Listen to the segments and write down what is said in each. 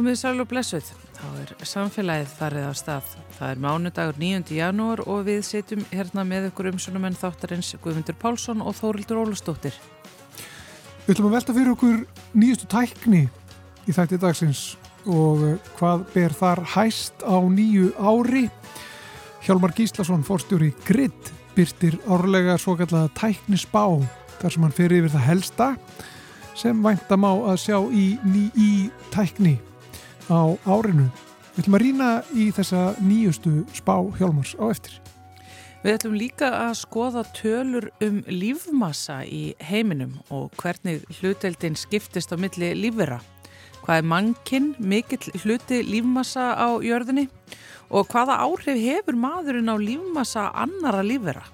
Komið sæl og blessuð, þá er samfélagið farið á stað. Það er mánudagur 9. janúar og við setjum hérna með ykkur umsunumenn þáttarins Guðmundur Pálsson og Þórildur Ólustóttir. Við ætlum að velta fyrir okkur nýjustu tækni í þætti dagsins og eh, hvað ber þar hæst á nýju ári. Hjálmar Gíslason, fórstjóri Grid, byrtir árlega svo kallega tæknisbá þar sem hann fer yfir það helsta sem væntam á að sjá í í tækni á árinu. Við ætlum að rýna í þessa nýjustu spá hjálmars á eftir. Við ætlum líka að skoða tölur um lífmassa í heiminum og hvernig hluteldin skiptist á milli lífvera. Hvað er mannkinn, mikill hluti lífmassa á jörðinni og hvaða áhrif hefur maðurinn á lífmassa annara lífvera?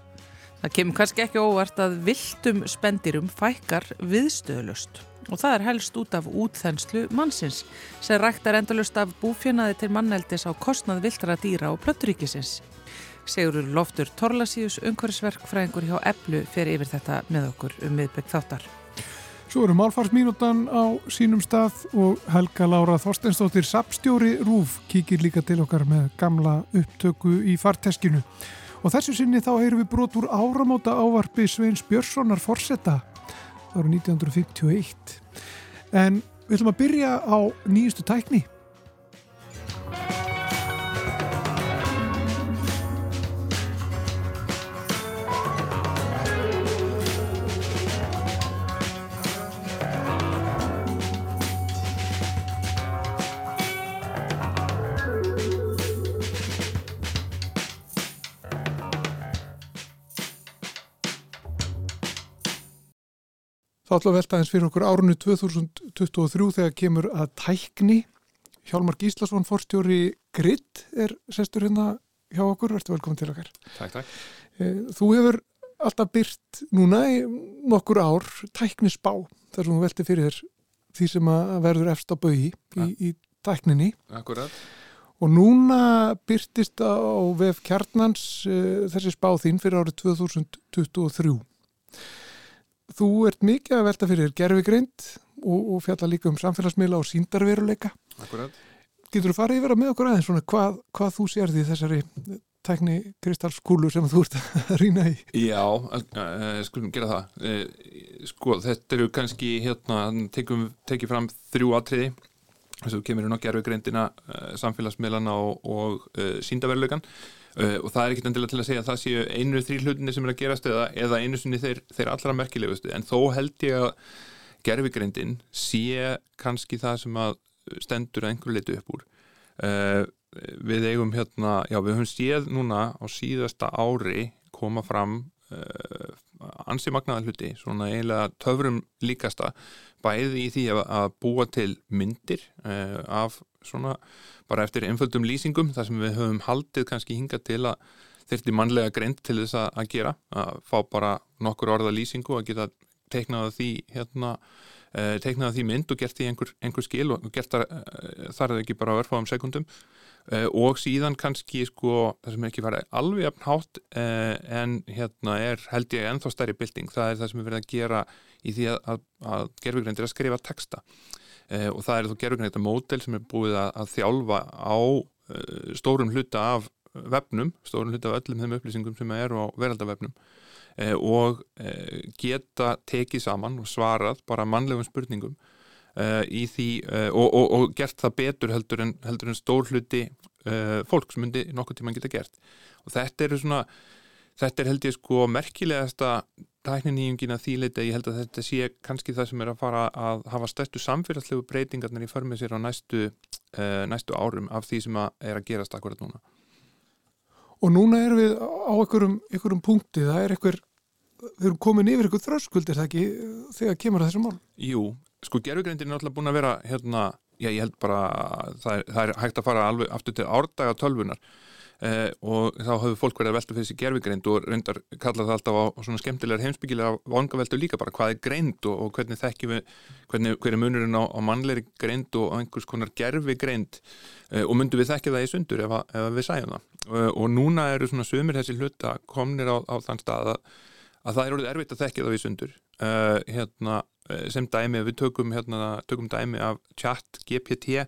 Það kemur kannski ekki óvart að viltum spendirum fækkar viðstöðlust og það er helst út af útþenslu mannsins sem ræktar endalust af búfjönaði til manneldis á kostnað viltra dýra og plötturíkisins. Sigurur Loftur Torlasíus, umhverfisverkfræðingur hjá Eblu, fer yfir þetta með okkur um miðbygg þáttar. Svo eru málfarsmínútan á sínum stað og Helga Lára Þorsteinstóttir Sapstjóri Rúf kíkir líka til okkar með gamla upptöku í farteskinu. Og þessu sinni þá heyrum við brot úr áramóta ávarpi Sveins Björnssonar Forsetta árið 1951. En við ætlum að byrja á nýjustu tækni. Þá ætlum við að velta eins fyrir okkur árunni 2023 þegar kemur að tækni. Hjálmar Gíslason, forstjóri Grid, er sestur hérna hjá okkur. Verður velkominn til okkar. Takk, takk. Þú hefur alltaf byrt núna í nokkur ár tæknisbá þar sem þú velti fyrir þér því sem að verður efst á bauði í, í tækninni. Akkurat. Og núna byrtist á vef kjarnans uh, þessi spá þín fyrir árið 2023. Þú ert mikið að velta fyrir gerfigreind og, og fjalla líka um samfélagsmiðla og síndarveruleika. Akkurat. Getur þú farið yfir að með okkur aðeins svona hvað, hvað þú sér því þessari tækni kristalskúlu sem þú ert að rýna í? Já, uh, skulum gera það. Uh, sko, þetta eru kannski hérna, tekum, tekið fram þrjú atriði þess að þú kemur inn á gerfigreindina, uh, samfélagsmiðlana og, og síndarveruleikan Uh, og það er ekkert endilega til að segja að það séu einu þrý hlutinni sem er að gerast eða, eða einu sinni þeir, þeir allra merkilegustu. En þó held ég að gerfigreindin sé kannski það sem að stendur að einhverju leitu upp úr. Uh, við eigum hérna já við höfum séð núna á síðasta ári koma fram uh, ansi magnaða hluti svona eiginlega töfrum líkasta bæði í því að, að búa til myndir af svona bara eftir einföldum lýsingum þar sem við höfum haldið kannski hinga til að þurfti mannlega greint til þess að gera að fá bara nokkur orða lýsingu að geta teiknaða því hérna, eh, teiknaða því mynd og gert því einhver, einhver skil og gert þar, eh, þar er ekki bara að verfa um sekundum eh, og síðan kannski sko það sem er ekki farið alveg afnhátt en hérna er held ég ennþá stærri bilding, það er það sem er verið að gera í því að, að, að gerfugreindir að skrifa texta eh, og það er þú gerur þetta mótel sem er búið að, að þjálfa á eh, stórum hluta af vefnum, stórum hluta af öllum þeim upplýsingum sem eru á veraldavefnum eh, og eh, geta tekið saman og svarað bara mannlegum spurningum eh, í því eh, og, og, og gert það betur heldur en, heldur en stór hluti fólk sem myndi nokkuð tíma geta gert. Og þetta eru svona þetta er held ég sko merkilegasta tækninýjungin að þýleita, ég held að þetta sé kannski það sem er að fara að hafa stærstu samfélagslegu breytingarnir í förmið sér á næstu, uh, næstu árum af því sem að er að gerast akkurat núna. Og núna erum við á einhverjum, einhverjum punkti, það er einhver, við erum komin yfir einhver þröskuldir það ekki þegar kemur að þessum mál? Jú, sko gerfugrindin er alltaf búin að vera hérna, já ég held bara það er, það er hægt að fara alveg aftur til árdaga tölvunar Eh, og þá hafðu fólk verið að velta fyrir sig gerfigreind og reyndar kalla það alltaf á svona skemmtilegar heimsbyggilega vangaveltu líka bara hvað er greind og, og hvernig þekkjum við hvernig, hver er munurinn á, á mannleiri greind og einhvers konar gerfigreind eh, og myndum við þekkja það í sundur ef, ef við sæjum það? Eh, og núna eru svona sömur þessi hluta komnir á, á þann stað að, að það er orðið erfitt að þekkja það í sundur. Uh, hérna, sem dæmi við tökum, hérna, tökum dæmi af chat GPT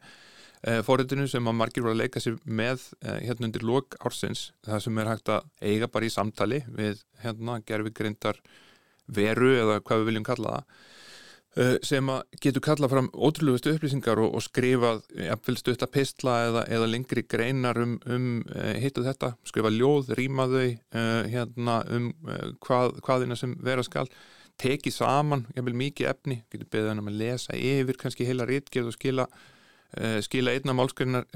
uh, forritinu sem að margir voru að leika sér með uh, hérna undir lok ársins það sem er hægt að eiga bara í samtali við hérna gerfigrindar veru eða hvað við viljum kalla það uh, sem að getur kallað fram ótrúlegustu upplýsingar og, og skrifað jafnvelstu þetta pistla eða, eða lengri greinar um, um hitt og þetta, skrifa ljóð, rýma þau hérna um hvað, hvaðina sem vera skal tekið saman, mikið efni getur beðið hann um að lesa yfir kannski heila rítgerð og skila uh, skila einna málskrin uh,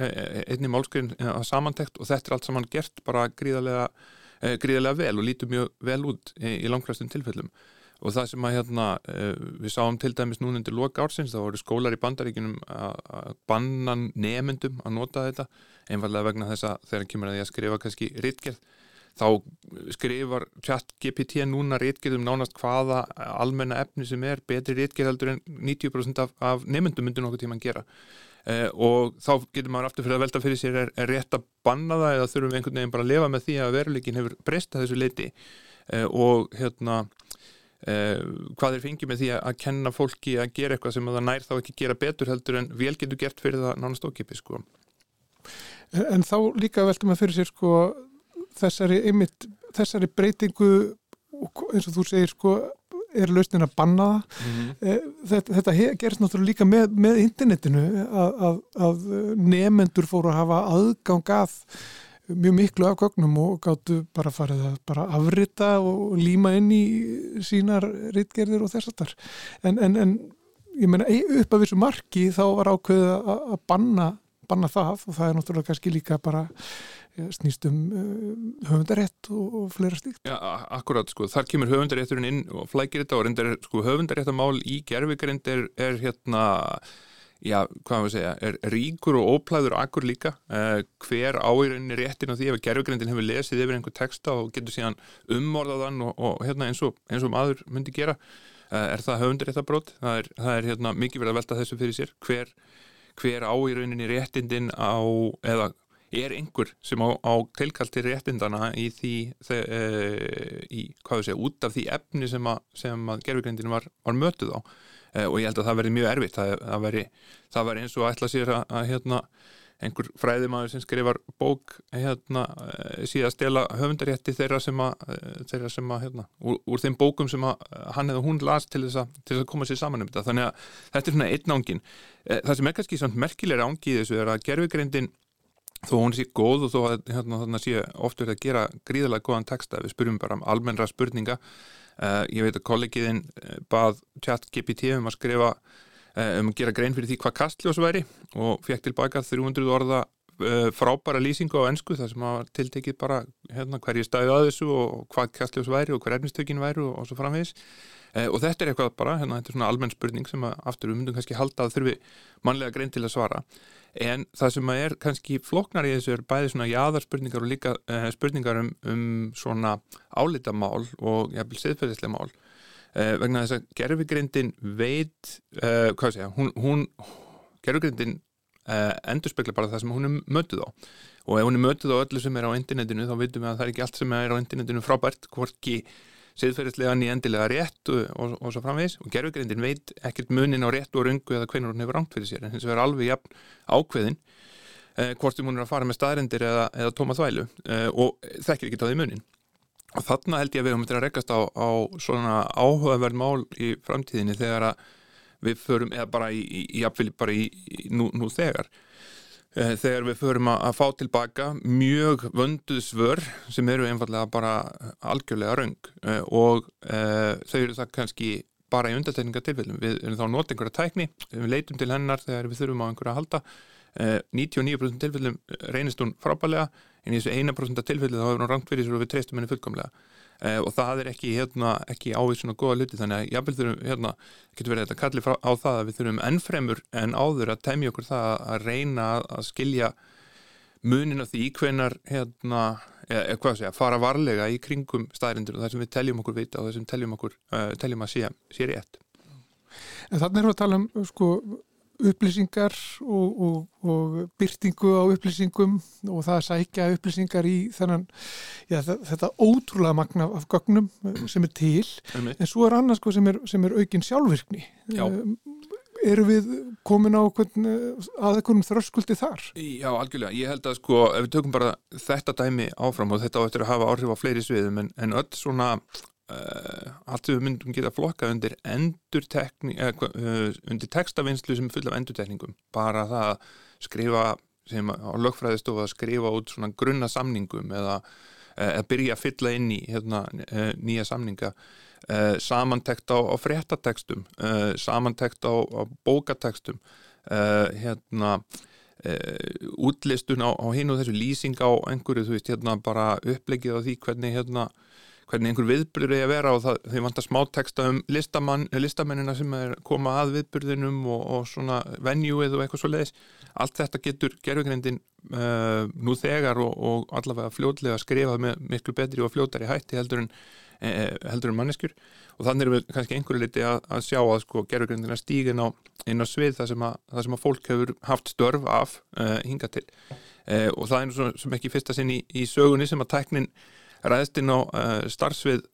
einni málskrin uh, að samantekt og þetta er allt saman gert bara gríðarlega gríðarlega vel og lítur mjög vel út í, í langkvæmstum tilfellum. Og það sem að hérna við sáum til dæmis núna undir loka ársins þá voru skólar í bandaríkinum að banna nefendum að nota þetta einfallega vegna þess að þegar kemur að því að skrifa kannski rítgerð þá skrifar chat GPT núna réttgerðum nánast hvaða almenna efni sem er betri réttgerðaldur en 90% af, af nefndum myndir nokkuð tíma að gera eh, og þá getur maður aftur fyrir að velta fyrir sér er, er rétt að banna það eða þurfum einhvern veginn bara að lifa með því að veruleikin hefur breysta þessu leiti eh, og hérna eh, hvað er fengið með því að kenna fólki að gera eitthvað sem það nær þá ekki gera betur heldur en vel getur gert fyrir það nánast okkipi sko. En þá líka veltum að fyrir sér sko þessari, einmitt, þessari breytingu eins og þú segir sko er lausnin að banna það mm -hmm. þetta, þetta gerst náttúrulega líka með, með internetinu að, að, að nefendur fóru að hafa aðgang að mjög miklu af gögnum og gáttu bara farið að bara afrita og líma inn í sínar rittgerðir og þess að þar en, en, en ég menna upp af þessu marki þá var ákveðið að banna, banna það og það er náttúrulega kannski líka bara snýst um uh, höfundarétt og, fleira stíkt. Já, akkurat, sko, þar kemur höfundarétturinn inn og flækir þetta og reyndar, sko, höfundaréttamál í gerfigrind er, er hérna, já, hvað maður segja, er ríkur og óplæður akkur líka, uh, hver áýrunni réttin á því ef gerfigrindin hefur lesið yfir einhver texta og getur síðan umorðaðan og, og hérna eins og, eins og maður myndi gera, uh, er það höfundaréttabrót, það er, það er hérna mikið verið að velta þessu fyrir sér, hver hver á í rauninni réttindin á, eða er einhver sem á, á tilkalti réttindana í því þe, e, í, hvað þú segja, út af því efni sem að, að gerfugrindinu var, var mötuð á? E, og ég held að það verði mjög erfitt. Það, það verði veri eins og ætla sér að, að hérna, einhver fræðimæður sem skrifar bók hérna, e, síðan stela höfundarétti þeirra sem að, þeirra sem að hérna, úr, úr þeim bókum sem að hann eða hún las til þess að, til þess að koma sér saman um þetta. Þannig að þetta er svona einn ángin það sem er kannski svona merkilega ángi þessu er að gerfugrindin þó hún sé góð og þó að hérna, sé oft verið að gera gríðalega góðan texta. Við spyrjum bara um almennra spurninga. Uh, ég veit að kollegiðin eh, bað chat GPT um að skrifa uh, um að gera grein fyrir því hvað kastljós væri og fekk tilbaka 300 orða frábæra lýsingu á ennsku þar sem að tiltekið bara hérna, hverju stæði að þessu og hvað kastljós væri og hver erfnistökin væri og, og svo framvegis. Og þetta er eitthvað bara, hérna, þetta er svona almenn spurning sem að aftur við myndum kannski halda að þurfi mannlega grein til að svara. En það sem er kannski floknar í þessu er bæði svona jáðarspurningar og líka uh, spurningar um, um svona álitamál og jafnvel siðferðislega mál. Uh, vegna þess að gerfugrindin veit, uh, hvað ég, hún, hún gerfugrindin endur spekla bara það sem hún er mötuð á. Og ef hún er mötuð á öllu sem er á internetinu þá veitum við að það er ekki allt sem er á internetinu frábært, hvorki siðferðislega ný endilega rétt og, og, og svo framvegis. Og gerfugrindin veit ekkert munin á rétt og rungu eða hvernig hún hefur rangt fyrir sér. En hins vegar alveg jafn ákveðin eh, hvort hún er að fara með staðrendir eða, eða tóma þvælu eh, og þekkir ekki táði munin. Og þarna held ég að við höfum til að rekast á, á svona áhugaverð mál í framtíðinni þegar að við förum eða bara í, í, í, bara í nú, nú þegar Eh, þegar við förum að fá tilbaka mjög vönduð svör sem eru einfallega bara algjörlega raung eh, og e, þau eru það kannski bara í undartekninga tilfellum. Við erum þá nót einhverja tækni, við leitum til hennar þegar við þurfum á einhverja að halda. E, 99% tilfellum reynist hún frábælega en í þessu 1% tilfellu þá hefur hún rangt fyrir sér og við treystum henni fullkomlega eh, og það er ekki, hérna, ekki ávið svona góða luti þannig að jáfnvel þurfum, hérna, getur verið að kalli á það að við þurfum ennfremur en áður að temja okkur það að reyna að skilja munin af því hvenar hérna, eða hvað sé að fara varlega í kringum staðrindur og það sem við teljum okkur vita og það sem teljum okkur, uh, teljum að sé, sé rétt. En þannig erum við að tala um sko upplýsingar og, og, og byrtingu á upplýsingum og það að sækja upplýsingar í þennan, já, þetta ótrúlega magna af gögnum sem er til Einmitt. en svo er annars sko sem er, sem er aukin sjálfvirkni Já. eru við komin á hvern, að einhvern þröskuldi þar? Já, algjörlega. Ég held að sko, ef við tökum bara þetta dæmi áfram og þetta á eftir að hafa áhrif á fleiri sviðum en, en öll svona uh, allt sem við myndum geta flokka undir endurtekning, uh, undir textavinnslu sem er full af endurtekningum. Bara það að skrifa sem á lögfræðistofu að skrifa út svona grunna samningum eða að byrja að fylla inn í hérna, nýja samninga samantekt á, á fréttatekstum samantekt á, á bókatekstum hérna útlistun á, á hinn og þessu lýsing á einhverju, þú veist, hérna bara upplegið á því hvernig hérna hvernig einhver viðbyrður er að vera og það, þeir vantar smá texta um listamennina sem er koma að viðbyrðinum og, og svona venjúið og eitthvað svo leiðis allt þetta getur gerfugrindin uh, nú þegar og, og allavega fljóðlega skrifað með miklu betri og fljóðari hætti heldur en Eh, heldur en manneskjur. Og þannig erum við kannski einhverju liti að, að sjá að sko gerðurgrindina stígin á inn á svið þar sem sem að fólk hefur haft störf af uh, hinga til. Uh, og það er nú sem ekki fyrsta sinn í, í sögunni sem að tæknin ræðist inn á uh, starfsvið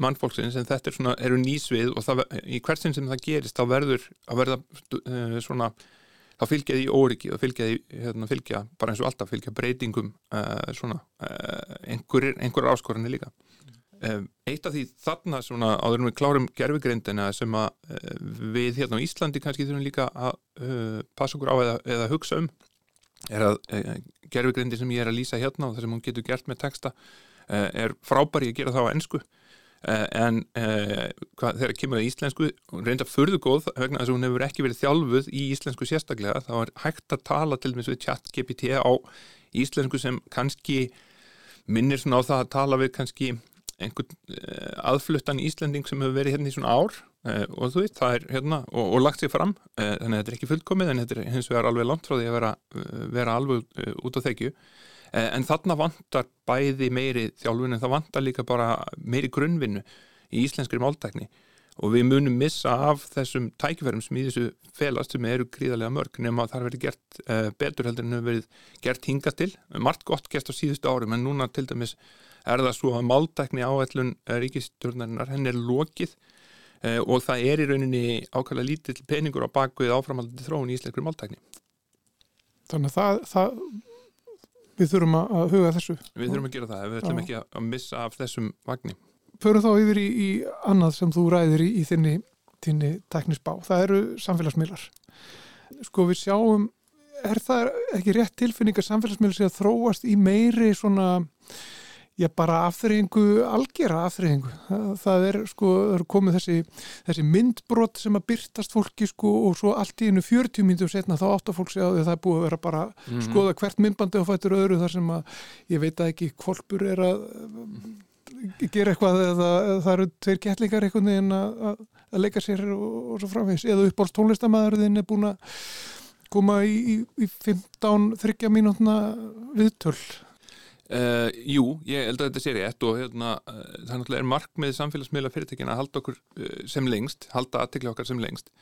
mannfólksins en þetta er svona, eru nýsvið og það, í hversin sem það gerist þá verður að verða svona þá fylgja því óriki og fylgja því hérna, fylgja, bara eins og alltaf fylgja breytingum svona einhverjir einhver áskorinni líka. Eitt af því þarna svona áður við klárum gerfugreindina sem að uh, við hérna á Íslandi kannski þurfum líka að uh, passa okkur á eða, eða hugsa um er að uh, gerfugreindi sem ég er að lýsa hérna og það sem hún getur gert með texta er frábæri að gera það á ennsku en hvað, þegar kemur það í íslensku reynda förðu góð vegna þess að hún hefur ekki verið þjálfuð í íslensku sérstaklega. Þá er hægt að tala til með chat GPT á íslensku sem kannski minnir svona á það að tala við kannski einhvern aðfluttan Íslanding sem hefur verið hérna í svona ár. Og þú veit, það er hérna og, og lagt sig fram, þannig að þetta er ekki fullkomið en þetta er hins vegar alveg langt frá því að vera, vera alveg út á þekju en þarna vantar bæði meiri þjálfun en það vantar líka bara meiri grunnvinnu í íslenskri máltækni og við munum missa af þessum tækifærum sem í þessu felast sem eru gríðarlega mörg nema að það verður gert betur heldur en hefur verið gert hingast til margt gott gert á síðustu árum en núna til dæmis er það svo að máltækni áætlun eh, ríkistjórnarinnar henn er lokið eh, og það er í rauninni ákvæmlega lítill peningur á bakvið áframaldið þróun í íslenskri máltækni. Þannig að það, það, við þurfum að huga þessu. Við þurfum að gera það, við ætlum ekki að missa af þessum vagnir. Förum þá yfir í, í annað sem þú ræðir í, í þinni, þinni teknisbá. Það eru samfélagsmiðlar. Sko við sjáum, er það ekki rétt tilfinning að samfélagsmiðlar sé að þróast í meiri svona Já, bara afþreyingu, algjera afþreyingu. Það, er sko, það eru komið þessi, þessi myndbrot sem að byrtast fólki sko og svo allt í einu 40 mínutur setna þá áttar fólk sig á því að það er búið að vera bara mm -hmm. skoða hvert myndbandi og fættur öðru þar sem að ég veit að ekki kvolpur er að gera eitthvað eða, það eru tveir kettlingar einhvern veginn að, að leika sér og, og svo framvegs eða uppáls tónlistamæðurðin er búin að koma í, í, í 15-30 mínútna viðtöl Uh, jú, ég held að þetta sé rétt og hérna, uh, það náttúrulega er markmið samfélagsmiðla fyrirtekin að halda okkur uh, sem lengst, halda aðtekla okkar sem lengst.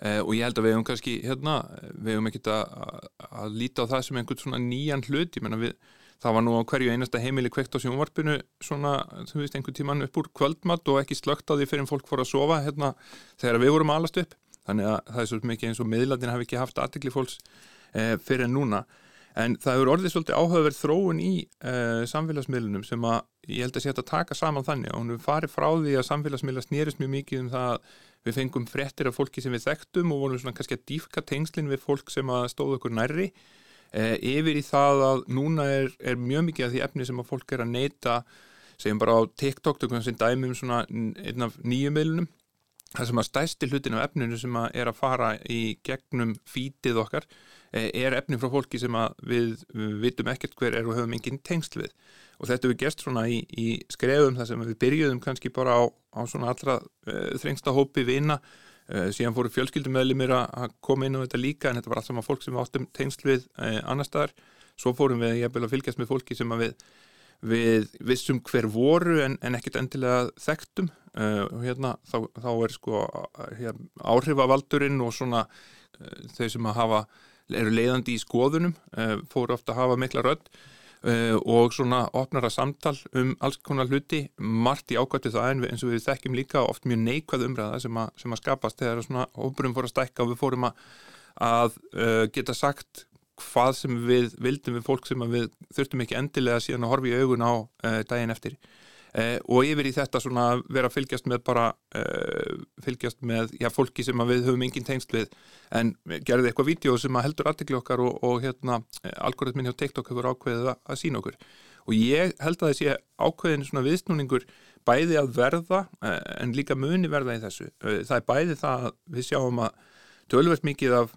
Og ég held að við hefum kannski, hérna, við hefum ekkert að, að líta á það sem einhvern svona nýjan hlut, við, það var nú á hverju einasta heimili kveikt á sjónvarpinu svona, þú veist, einhvern tíman upp úr kvöldmatt og ekki slögt á því fyrir fólk fór að sofa, hérna, þegar við vorum alast upp, þannig að það er svo mikið eins og miðlandin hafi ekki haft aðtekli fólks fyrir en núna En það hefur orðið svolítið áhugaverð þróun í uh, samfélagsmiðlunum sem að ég held að sé að taka saman þannig. Og hún hefur farið frá því að samfélagsmiðla snýrist mjög mikið um það að við fengum frettir af fólki sem við þekktum og vorum svona kannski að dýfka tengslinn við fólk sem að stóðu okkur nærri. Uh, yfir í það að núna er, er mjög mikið af því efni sem að fólk er að neyta segjum bara á TikTok, tökum við dæmi um svona einn af nýju miðlunum. Það sem að stæsti hlutin af efninu sem að er að fara í gegnum fítið okkar Eh, er efni frá fólki sem við, við vitum ekkert hver er og höfum enginn tengsl við. Og þetta við gerst svona í, í skrefum þar sem við byrjuðum kannski bara á, á svona allra uh, þrengsta hópi vina. Uh, síðan fóru fjölskyldumöðlimir að koma inn á þetta líka en þetta var allt saman fólk sem við áttum tengsl við uh, annar staðar, svo fórum við jæfnvel að fylgjast með fólki sem við, við vissum hver voru en, en ekkert endilega þekktum. Og hérna þá, þá er sko hérna, áhrifavaldurinn og svona þau sem að hafa eru leiðandi í skoðunum, eh, fóru ofta að hafa mikla rödd uh, og svona opnara samtal um alls konar hluti. Margt í ákvæmtu það en við, eins og við þekkjum líka oft mjög neikvæð umræða sem, a, sem að skapast þegar svona hópurum fór að stækka og við fórum að, að uh, geta sagt hvað sem við vildum við fólk sem við þurftum ekki endilega síðan að horfa í augun á daginn eftir Eh, og yfir í þetta svona vera að fylgjast með bara eh, fylgjast með já, fólki sem við höfum engin tengst við. En gerði eitthvað vídeo sem heldur aðtikli okkar og, og hérna eh, algoritmin hjá TikTok hefur ákveðið að, að sína okkur. Og ég held að þessi ákveðin svona viðsnúningur bæði að verða eh, en líka muni verða í þessu. Eh, það er bæði það að við sjáum að tölverst mikið af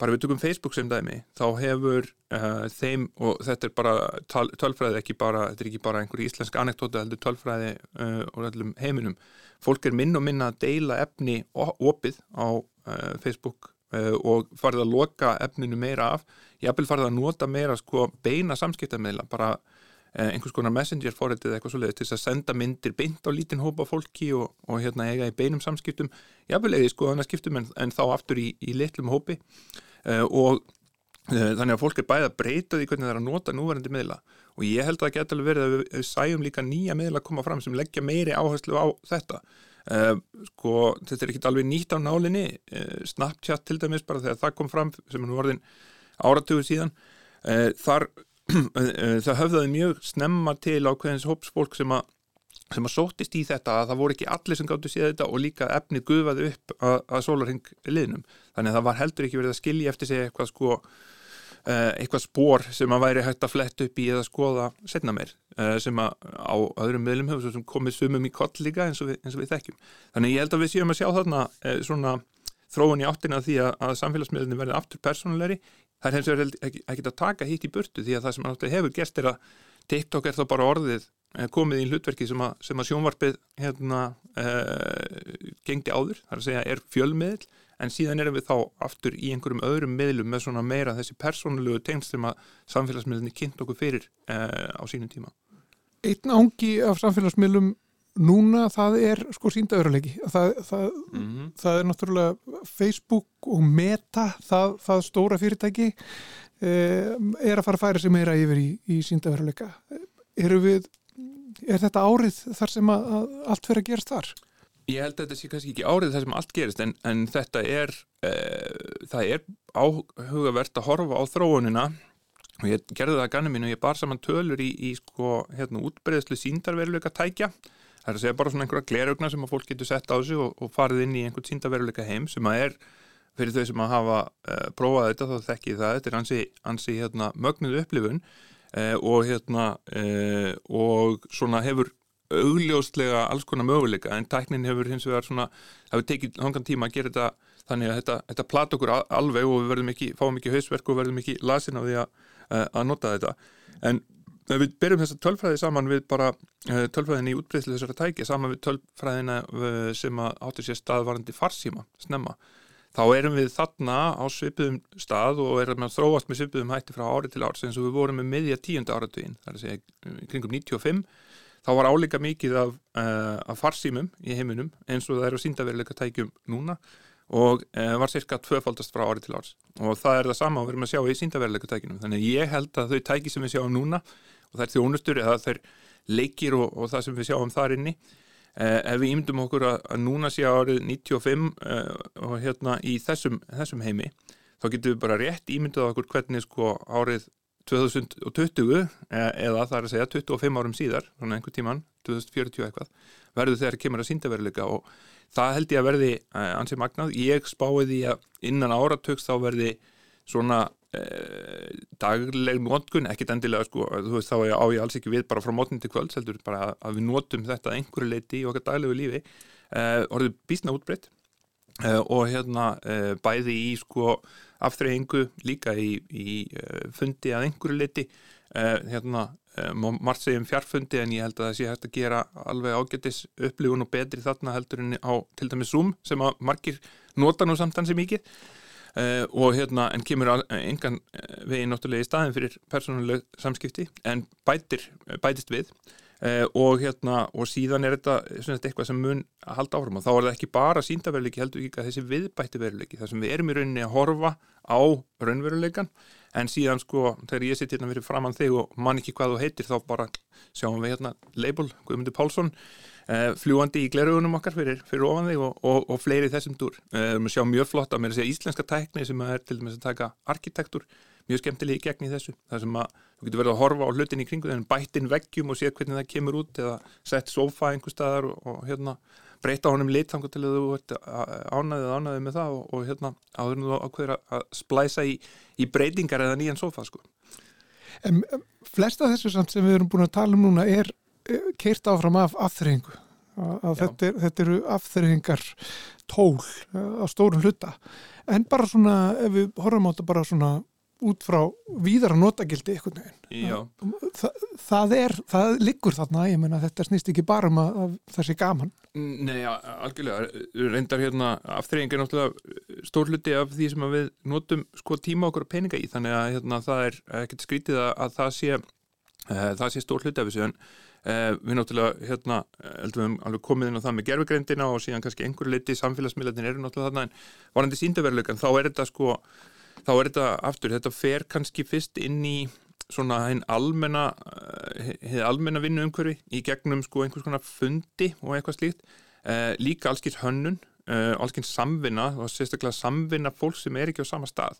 bara við tökum Facebook sem dæmi, þá hefur uh, þeim, og þetta er bara tölfræði ekki bara, þetta er ekki bara einhverju íslensk anektóta, heldur tölfræði uh, og öllum heiminum. Fólk er minn og minna að deila efni opið á uh, Facebook og farið að loka efninu meira af ég hafði farið að nota meira sko beina samskiptameila, bara einhvers konar messenger forrættið eitthvað svolítið til að senda myndir beint á lítinn hópa fólki og, og hérna eiga í beinum samskiptum. Ég hafði leiði sko þannig að skiptum en, en þá aftur í, í litlum hópi. Uh, og uh, þannig að fólk er bæða breytað í hvernig það er að nota núverandi miðla. Og ég held að það geta alveg verið að við sæjum líka nýja miðla að koma fram sem leggja meiri áherslu á þetta. Uh, sko þetta er ekki alveg nýtt á nálinni. Snapchat til dæmis bara þegar það kom fram sem er nú orðin áratugur síðan. Þar það höfðaði mjög snemma til á hverjans hópsfólk sem að sem að sótist í þetta að það voru ekki allir sem gáttu síða þetta og líka efnið gufaði upp að, að sólarheng liðnum. Þannig að það var heldur ekki verið að skilja eftir sig eitthvað sko uh, eitthvað spór sem að væri hægt að fletta upp í eða skoða setna meir uh, sem að á öðrum meðlum hefur komið sumum í koll líka eins og, við, eins og við þekkjum. Þannig ég held að við séum að sjá þarna svona þróun í áttina því að, að samfélagsmiðlunni verði aftur persónulegri það er hens vegar ekki, að taka hitt í burtu því að það sem hefur gerst er að TikTok er þá bara orðið Eh, komið í hlutverki sem að, sem að sjónvarpið hérna, uh, gengdi áður, þar að segja er fjölmiðl en síðan erum við þá aftur í einhverjum öðrum miðlum með svona meira þessi persónulegu tengst sem að samfélagsmiðlunni kynnt okkur fyrir uh, á sínum tíma. Einn ángi af samfélagsmiðlum núna það er sko síndauralegi það, það, mm -hmm. það er náttúrulega Facebook og Meta það, það stóra fyrirtæki uh, er að fara að færa sig meira yfir í, í við er þetta árið þar sem að, að allt fyrir að gerast þar? Ég held að þetta sé kannski ekki árið þar sem allt gerist en, en þetta er uh, það er áhugavert að horfa á þróunina og ég gerði það að ganni mín og ég bar saman tölur í, í sko hérna útbreyðslu síndarveruleika tækja það er að segja bara svona einhverja glerugna sem að fólk getur sett á sig og, og farið inn í einhvern síndarveruleika heim sem að er fyrir þau sem að hafa uh, prófað þetta þá þekki það, þetta er ansi, ansi hérna, mögnuð upplifun eh, og hérna eh, og svona hefur augljóslega alls konar möguleika en tæknin hefur hins vegar svona hefur tekið hangan tíma að gera þetta þannig að þetta, þetta plata okkur alveg og við verðum ekki, fáum ekki hausverk og verðum ekki lasin á því að, að nota þetta. En ef við berjum þessa tölfræði saman við bara eh, tölfræðin í útbreyðslu þessara tæki saman við tölfræðina eh, sem áttur sér staðvarandi farsíma snemma. Þá erum við þarna á svipuðum stað og erum að þróast með svipuðum hætti frá ári til árs eins og við vorum með miðja tíunda áratugin, það er að segja kringum 95, þá var álíka mikið af, uh, af farsímum í heiminum eins og það eru síndaveruleika tækjum núna og uh, var cirka tvöfaldast frá ári til árs. Og það er það sama að við erum að sjá í síndaveruleika tækjunum, þannig ég held að þau tæki sem við sjáum núna og er þjónustur eða er leikir og, og það sem við sjáum þar inni Eh, ef við ímyndum okkur að, að núna sé árið 95 eh, og hérna í þessum, þessum heimi þá getum við bara rétt ímyndað okkur hvernig sko árið 2020 eh, eða það er að segja 25 árum síðar, svona einhver tíman 2040 eitthvað, verður þegar kemur að síndaveruleika og það held ég að verði ansið magnað, ég spáði því að innan áratöks þá verði svona eh, dagleg nótkun, ekkit endilega sko, þú veist þá á ég alls ekki við bara frá mótni til kvölds, heldur bara að við nótum þetta einhverju leiti í okkar daglegu lífi. Eh, orðið bísna útbreytt eh, og hérna eh, bæði í sko aftreyingu líka í, í eh, fundi að einhverju leiti eh, hérna margt segjum fjarfundi en ég held að það sé hægt að gera alveg ágættis upplifun og betri þarna heldur en á til dæmis Zoom sem að margir nota nú samtansi mikið Uh, og hérna, en kemur engan eh, veginn náttúrulega í staðin fyrir persónuleg samskipti en bætir, bætist við. Uh, og hérna, og síðan er þetta svona, eitthvað sem mun að halda áfram. Og þá er það ekki bara síndaveruleiki heldur ekki að þessi viðbætti veruleiki, þar sem við erum í rauninni að horfa á raunveruleikan en síðan sko, þegar ég sitt hérna fyrir framann þig og man ekki hvað þú heitir þá bara sjáum við hérna label Guðmundur Pálsson uh, fljúandi í glerugunum okkar fyrir, fyrir ofan þig og, og, og fleiri þessum dúr uh, við sjáum mjög flott að mér að segja íslenska tækni sem er til dæmis að taka arkitektur mjög skemmtilegi gegn í þessu það sem að þú getur verið að horfa á hlutin í kringu en bættin veggjum og sé hvernig það kemur út eða sett sofa einhver staðar og, og hérna breyta honum lit þannig til að þú ert ánaðið ánaðið með það og, hérna áður þú ákveður að splæsa í, í breytingar eða nýjan sofa sko. En flesta þessu samt sem við erum búin að tala um núna er keirt áfram af afþreyingu. Að þetta, er, þetta eru afþreyingar tól á stórun hluta. En bara svona ef við horfum á þetta bara svona út frá víðara notagildi einhvern veginn. Þa, það er, það liggur þarna ég menna þetta snýst ekki bara um að, að það sé gaman. Nei, algjörlega. Reyndar hérna aftreying er náttúrulega stór hluti af því sem við notum sko tíma okkur peninga í. Þannig að hérna, það er ekkert skrítið að, að það sé uh, það sé stór hluti af þessu. En uh, við náttúrulega hérna heldum við alveg komið inn á það með gerfugreindina og síðan kannski einhverju liti samfélagsmiðlarnir eru náttúrulega þarna en varandi síndaveruleikan þá er þetta sko þá er þetta aftur, þetta fer kannski fyrst inn í svona hinn almenna hefði almenna vinnu umhverfi í gegnum sko einhvers konar fundi og eitthvað slíkt. Eh, líka allskins hönnun eh, allskins samvinna og sérstaklega samvinna fólk sem er ekki á sama stað.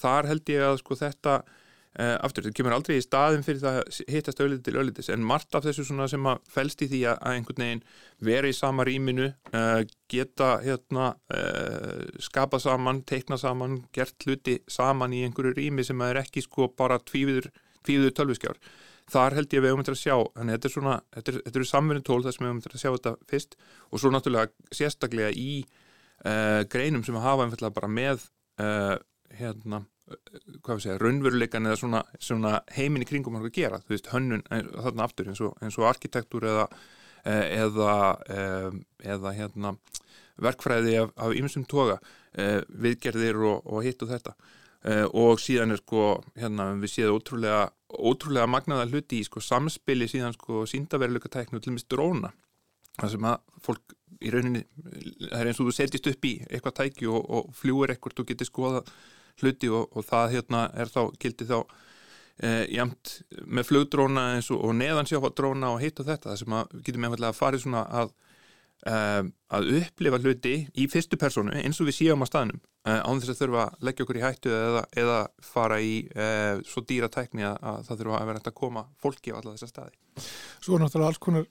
Þar held ég að sko þetta Uh, aftur, þetta kemur aldrei í staðin fyrir það að hittast auðvitað til auðvitaðs en margt af þessu sem að fælst í því að einhvern veginn vera í sama rýminu uh, geta hérna, uh, skapa saman, teikna saman gert hluti saman í einhverju rými sem er ekki sko bara tvíður tölviskjár. Þar held ég að við höfum þetta að sjá, þannig þetta er svona þetta eru er samverðin tól þar sem við höfum þetta að sjá þetta fyrst og svo náttúrulega sérstaklega í greinum sem að hafa einfallega bara með hérna hvað við segja, raunveruleikan eða svona, svona heimin í kringum að gera, þú veist, hönnun þarna aftur eins og, eins og arkitektúr eða eh, eða, eða, eða hérna, verkfræði af ymsum toga eh, viðgerðir og, og hitt og þetta. Eh, og síðan er sko hérna, við séum ótrúlega, ótrúlega magnaða hluti í sko samspili síðan sko síndaveruleika tæknu til mist dróna. Það sem að fólk í rauninni það er eins og þú setjast upp í eitthvað tæki og, og fljúur ekkert og getur skoða hluti og, og það hérna er þá gildi þá e, jæmt með flugdróna eins og, og neðansjáfadróna og hitt og þetta það sem að getum einfallega að fara svona að e, að upplifa hluti í fyrstu personu eins og við síðum á staðnum e, án þess að þurfa að leggja okkur í hættu eða, eða fara í e, svo dýra tækni að, að það þurfa að vera hægt að koma fólki á alla þessa staði. Svo náttúrulega alls konar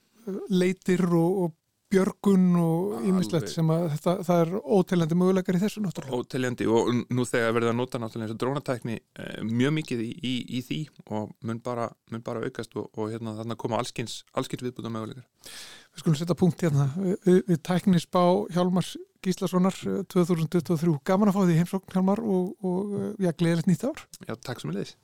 leitir og, og björgun og ímislegt sem að þetta, það er óteljandi möguleikar í þessu náttúrulega. Óteljandi og nú þegar verður að nota náttúrulega eins og drónatækni eh, mjög mikið í, í, í því og mun bara, mun bara aukast og, og hérna þannig að koma allskins, allskins viðbúta möguleikar. Við skulum setja punkt hérna við, við tæknisbá Hjálmars Gíslasonar 2023. Gaman að fá því heimsókn Hjálmar og, og já, gleðilegt nýtt ár. Já, takk sem er leiðis.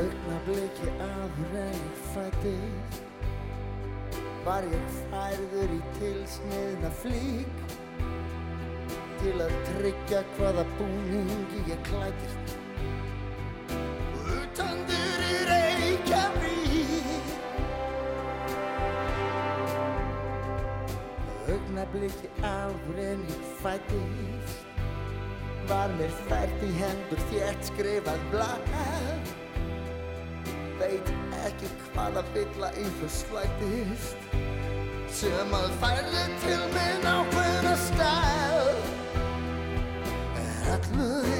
Augnabliki áður en ég fættist Var ég færður í tilsniðna flík. Til að tryggja hvaða búningi ég klætist Utandur í Reykjavík. Augnabliki áður en ég fættist Var mér fært í hendur þétt skrifað veit ekki hvaða bylla einhver slætist sem að færði til minn ákveðna stæl er allur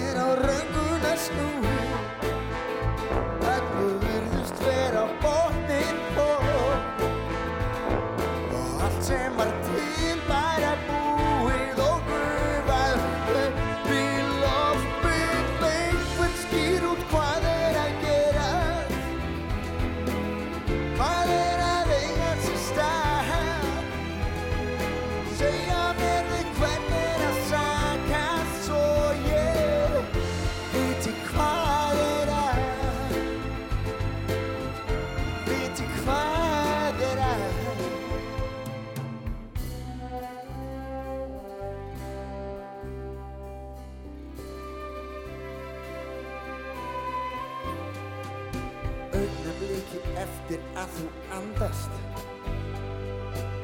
ekki eftir að þú andast.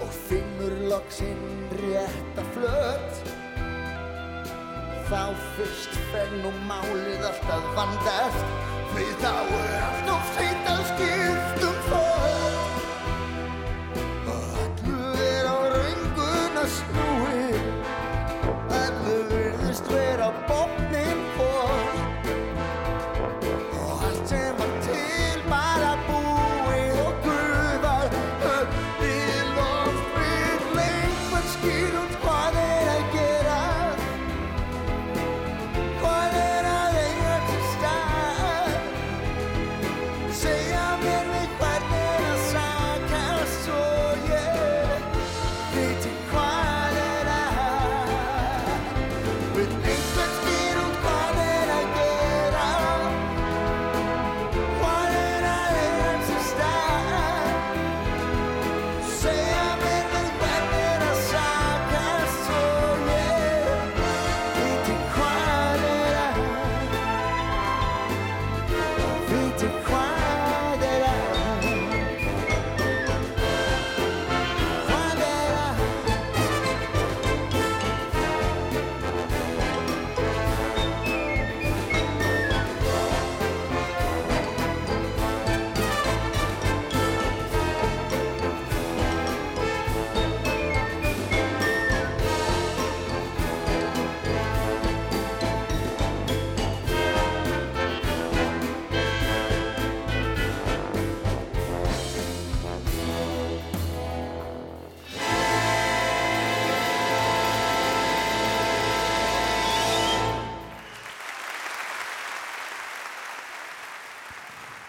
Og finnur loksinn rétta flöt. Þá fyrst fer nú málið alltaf vandast. Því þá er allt of seint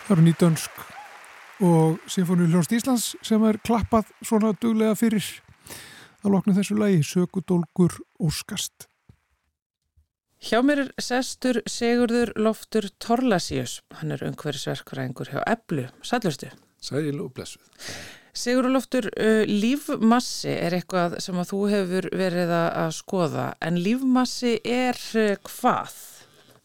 Það eru nýtönsk og Sinfóni Hljónst Íslands sem er klappað svona duglega fyrir að lokna þessu lagi Sökudólgur Óskast. Hjá mér er sestur Sigurður Loftur Torlasíus. Hann er umhverfisverkfræðingur hjá Eblu. Sællustu. Sæl og blessuð. Sigurður Loftur, uh, lífmassi er eitthvað sem að þú hefur verið að að skoða. En lífmassi er uh, hvað?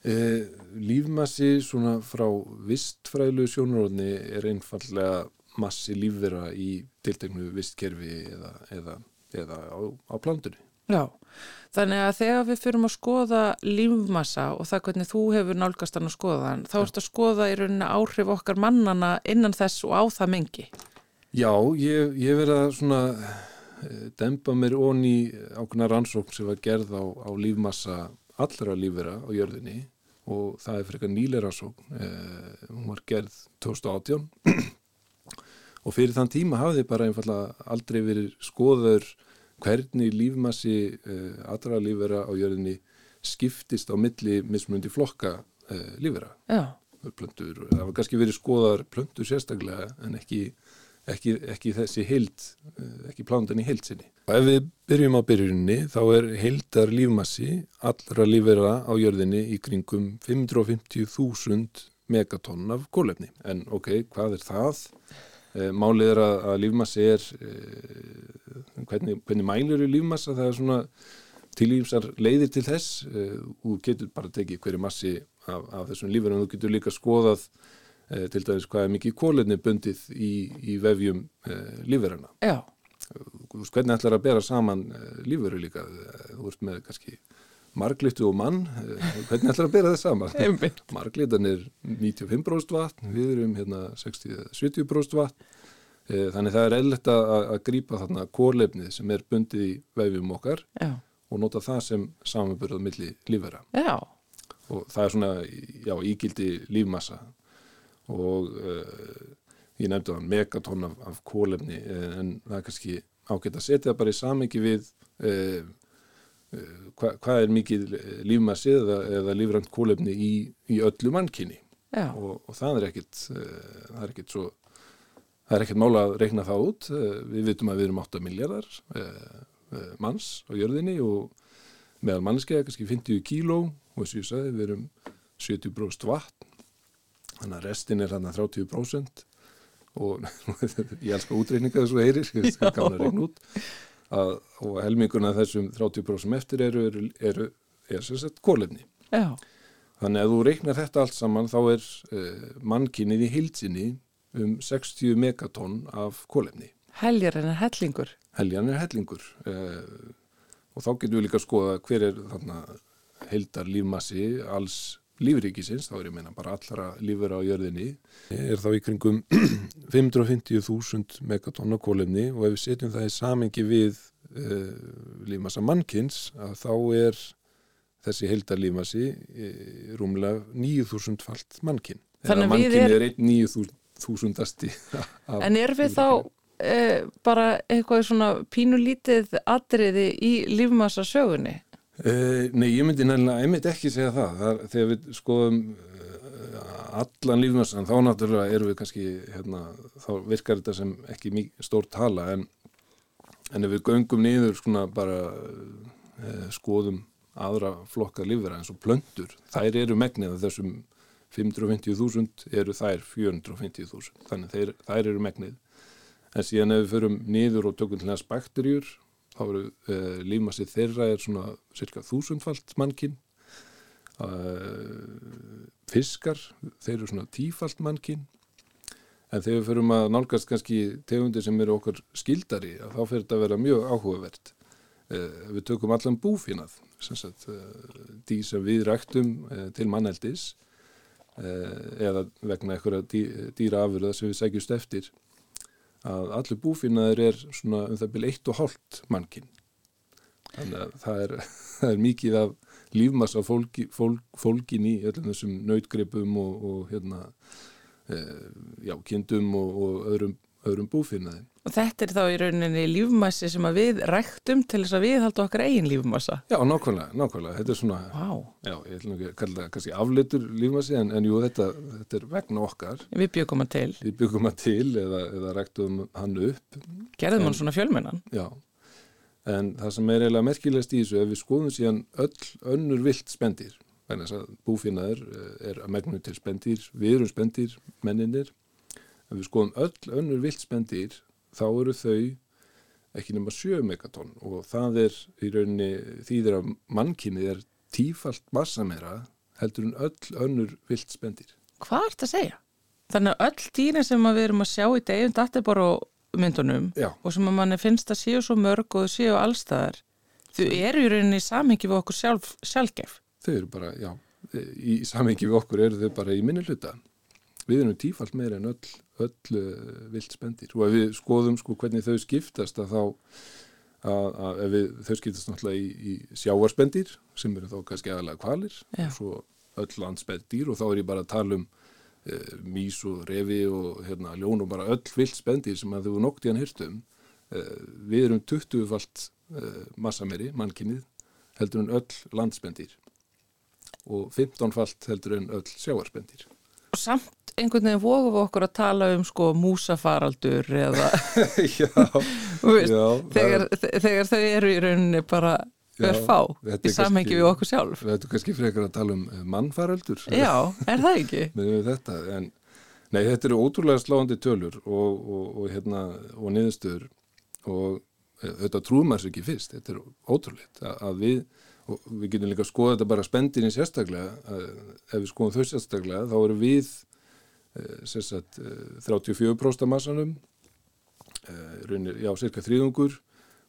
Eh, lífmassi svona frá vistfræðilegu sjónaróðni er einfallega massi lífvera í tilteknu vistkerfi eða, eða, eða á, á plandunni. Já, þannig að þegar við fyrum að skoða lífmassa og það hvernig þú hefur nálgast hann að skoða hann, þá ertu að skoða í rauninni áhrif okkar mannana innan þess og á það mengi. Já, ég, ég verið að svona eh, dempa mér onni ákveðna rannsókn sem var gerð á, á lífmassa allra lífvera á jörðinni og það er frekar nýlega rannsókn. Eh, hún var gerð 2018 og fyrir þann tíma hafði bara einfallega aldrei verið skoður hvernig lífmassi eh, allra lífvera á jörðinni skiptist á milli mismundi flokka eh, lífvera. Já, Plöntur, það var kannski verið skoðar plöntur sérstaklega en ekki, ekki, ekki þessi heild, eh, ekki plándan í heild sinni. Og ef við byrjum á byrjunni þá er heildar lífmassi allra lífvera á jörðinni í kringum 550.000 megatonn af kólefni. En ok, hvað er það? Eh, Málið er að, að lífmassi er, eh, hvernig, hvernig mælur er lífmassa? Það er svona tilýmsar leiðir til þess. Þú getur bara tekið hverju massi af, af þessum lífverum. Þú getur líka skoðað til dæmis hvað er mikið kólefni bundið í, í vefjum eh, lífverana. já, hvernig ætlar að bera saman eh, lífveru líka? Eh, Þú veist með kannski marglittu og mann, eh, hvernig ætlar að bera það saman? Marglitan er 95% vatn, við erum hérna 60-70% vatn. Eh, Þannig það er eðlert að, að grípa þarna kólefnið sem er bundið í vefjum okkar Já, og nota það sem samanbyrðað milli lífvera. já, Og það er svona, já, ígildi lífmassa og uh, ég nefndi þann megatonn af, af kólefni eh, en það er kannski ágætt að setja það bara í samingi við uh, uh, hva, hvað er mikið lífmassi eða, eða lífrænt kólefni í, í öllu mannkynni. Og, og það er ekkit það er ekkit svo það er ekkit mála að reikna það út. Við vitum að við erum 8 miljardar manns á jörðinni og meðal mannskeiða kannski 50 kíló. Og þess að við erum 70% vatn þannig að restin er hann að 30% og ég elskar útreikninga þessu heyrir, ég skal gána að reikna út að, og helminguna þessum 30% eftir eru, eru, eru er sagt kólefni já, Þannig að þú reiknar þetta allt saman þá er uh, mannkinnið í heilsinni um 60 megatonn af kólefni. Heljar en hellingur. Heljan er hellingur uh, og þá getum við líka að skoða hver er þarna heildar lífmassi alls lífríkisins, þá er ég meina bara allra lífur á jörðinni, er þá í kringum 550.000 megatonna kólefni og ef við setjum það í samengi við uh, lífmassa mannkins að þá er þessi heildar lífmassi uh, rúmlega 9.000 falt mannkinn. Þannig að mannkinn er- er einn 9.000 asti. En er við þá e, bara eitthvað svona pínulítið atriði í lífmassa sögunni? Uh, nei, ég myndi nefnilega einmitt ekki segja það. það er, þegar við skoðum uh, allan lífmassan, þá náttúrulega erum við kannski, hérna, þá virkar þetta sem ekki stór tala, en, en ef við göngum niður svona bara uh, skoðum aðra flokka lífvera eins og plöndur, þær eru megnið af þessum 550.000 eru þær 450.000, þannig þeir, þær eru megnið. En síðan ef við förum niður og tökum til þess bakterjur, þá eru uh, lífmassi þeirra er svona cirka þúsundfalt mannkinn uh, fiskar þeir eru svona tífalt mannkinn en þegar við förum að nálgast kannski tegundir sem eru okkar skildari þá fyrir þetta að vera mjög áhugavert. Uh, við tökum allan búfinað dý sem við ræktum til manneldis eða vegna eitthvað dý, dýraafurða sem við segjumst eftir að allur búfinnaður er svona um það byrja eitt og hálft mannkinn. Þannig að það er, það er mikið af lífmassa fólki, fólk, fólkin í öllum þessum nautgripum og, og hérna, e, já, kindum og, og öðrum, öðrum búfinnaði. Og þetta er þá í rauninni lífmassi sem að við ræktum til þess að við halda okkar eigin lífmassa. Já, nákvæmlega, nákvæmlega. Þetta er svona, Vá, já, ég ætlum ekki að kalla það kannski afleitur lífmassi en, en jú, þetta, þetta er vegna okkar. við byggum hann til. Við byggum hann til eða, eða ræktum hann upp Gerðum hann svona fjölmennan. Já, en það sem er eiginlega merkilegast í þessu ef við skoðum síðan öll önnur vilt spendir, þess að búfinnaður er að megnu til spendir, við erum spendir, menninir, ef við skoðum öll önnur vilt spendir, þá eru þau ekki nema 7 megatonn og það er í rauninni þýðir að mannkynnið er tífalt massa meira heldur en öll önnur vilt spendir. Hvað ert að segja? Þannig að öll dýrin sem við erum að sjá í degjum databóru myndunum Já, og sem að manni finnst að séu svo mörg og séu allstaðar, þau eru í rauninni í samhengi við okkur sjálf, sjálfgef. þau eru bara, já, í samengi við okkur eru þau bara í minni hluta. Við erum tífalt meira en öll, öll uh, vilt spendir og ef við skoðum sko hvernig þau skiptast að þá að, að ef við, þau skiptast náttúrulega í, í sjáarspendir sem eru þá kannski aðalega kvalir Já. og svo öll landspendir og þá er ég bara að tala um uh, mís og refi og hérna ljón og bara öll vilt spendir sem að þau nokt í hann hirtum uh, við erum 20-falt uh, massameri, mannkinnið heldur en öll landspendir og 15-falt heldur en öll sjáarspendir Og samt einhvern veginn vogum við okkur að tala um sko músafaraldur eða, Já, veist, já þegar, þegar þau eru í rauninni bara örfá þetta er í samhengi við okkur sjálf. Við ættum kannski frekar að tala um eh, mannfaraldur Já, er það ekki? þetta, en nei, þetta eru ótrúlega sláandi tölur og, og, og hérna, og niðurstöður og eh, þetta trúum maður sér ekki fyrst, þetta er ótrúleitt að, að við, og við getum líka að skoða þetta bara spendinni sérstaklega að, ef við skoðum þau sérstaklega, þá eru við eh, sérsagt eh, 34% af massanum eh, já, cirka þriðungur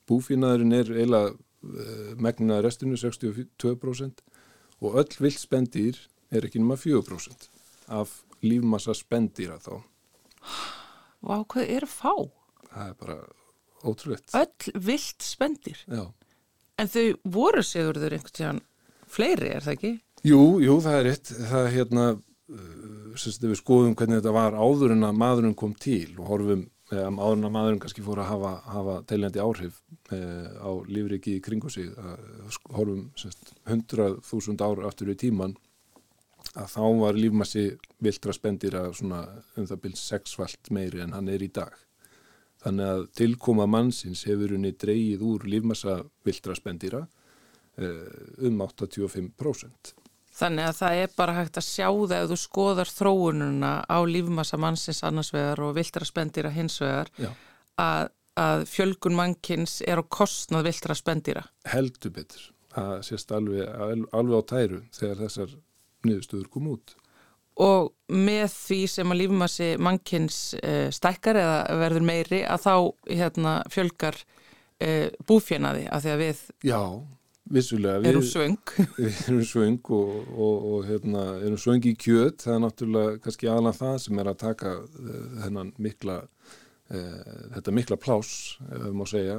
búfínaðurinn er eiginlega eh, megna restinu 62% og öll vilt spendir er ekki nema 4% af lífmassa spendýra þá. Vá, hvað er fá? Það er bara ótrúlegt. Öll vilt spendir. Já. En þau voru sigurður einhvern tíðan fleiri, er það ekki? Jú, jú, það er rétt. Það er hérna, uh, semst, við skoðum hvernig þetta var áður en að maðurinn kom til og horfum eh, áður en að maðurinn kannski fór að hafa, hafa teljandi áhrif eh, á lífriki í kringu sig. Að, sko, horfum semst, 100.000 ár aftur í tíman að þá var lífmassi viltra spendýra svona um það byrjum sexfalt meiri en hann er í dag. Þannig að tilkoma mannsins hefur henni dreigið úr lífmassa viltra spendýra eh, um 85%. Þannig að það er bara hægt að sjá það ef þú skoðar þróununa á lífmassa mannsins annars vegar og viltra spendýra hins vegar að, að fjölgun mannkins er á kostnað viltra spendýra. heldur betur það sést alveg, alveg á tæru þegar þessar niðurstöður kom út og með því sem að lífumassi mannkins uh, stækkar eða verður meiri að þá hérna, fjölgar uh, búfjanaði af því að við Já, vissulega erum svöng. við erum svöng og, og, og hérna, erum svöng í kjöt. Það er náttúrulega kannski aðlan það sem er að taka uh, mikla þetta mikla plás ef við má segja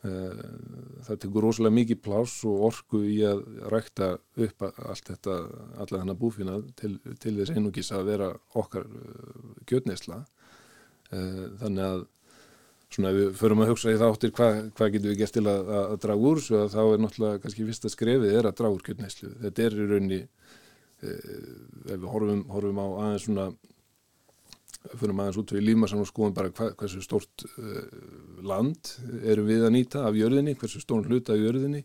það tekur rosalega mikið plás og orku í að rækta upp allt þetta, alla þennan búfina til, til þess einugis að vera okkar kjötneisla þannig að svona við förum að hugsa í þáttir hvað hva getum við gert til að, að, að draga úr svo að þá er náttúrulega kannski fyrsta skrefið er að draga úr kjötneislu. Þetta er í raunni ef við horfum, horfum á aðeins svona förum aðeins út við lífmassan og skoðum bara hva, hversu stort e, land erum við að nýta af jörðinni, hversu stórn hluta af jörðinni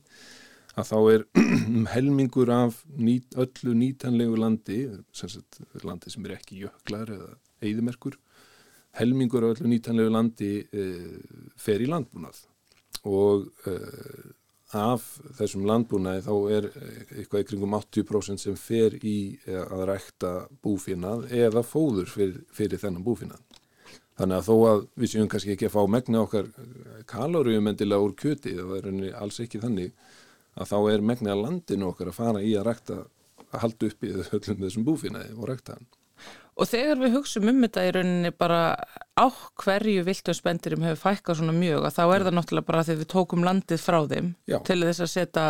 að þá er helmingur af nýt, öllu nýtanlegu landi, sem sagt landi sem er ekki jöklar eða eigðumerkur helmingur af öllu nýtanlegu landi uh, fer í landbúnað. Og uh, af þessum landbúnaði þá er eitthvað í kringum 80% sem fer í að rækta búfinnað eða fóður fyrir, fyrir þennan búfinnað. Þannig að þó að við séum kannski ekki að fá megna okkar kaloríum endilega úr kjöti, það er alls ekki þannig, að þá er megna landinu okkar að fara í að rækta, að halda upp í öllum þessum búfinnaði og rækta hann. Og þegar við hugsaum um þetta í rauninni bara á hverju viltum spendirum hefur fækkað svona mjög að þá er það náttúrulega bara þegar við tókum landið frá þeim Já. til þess að setja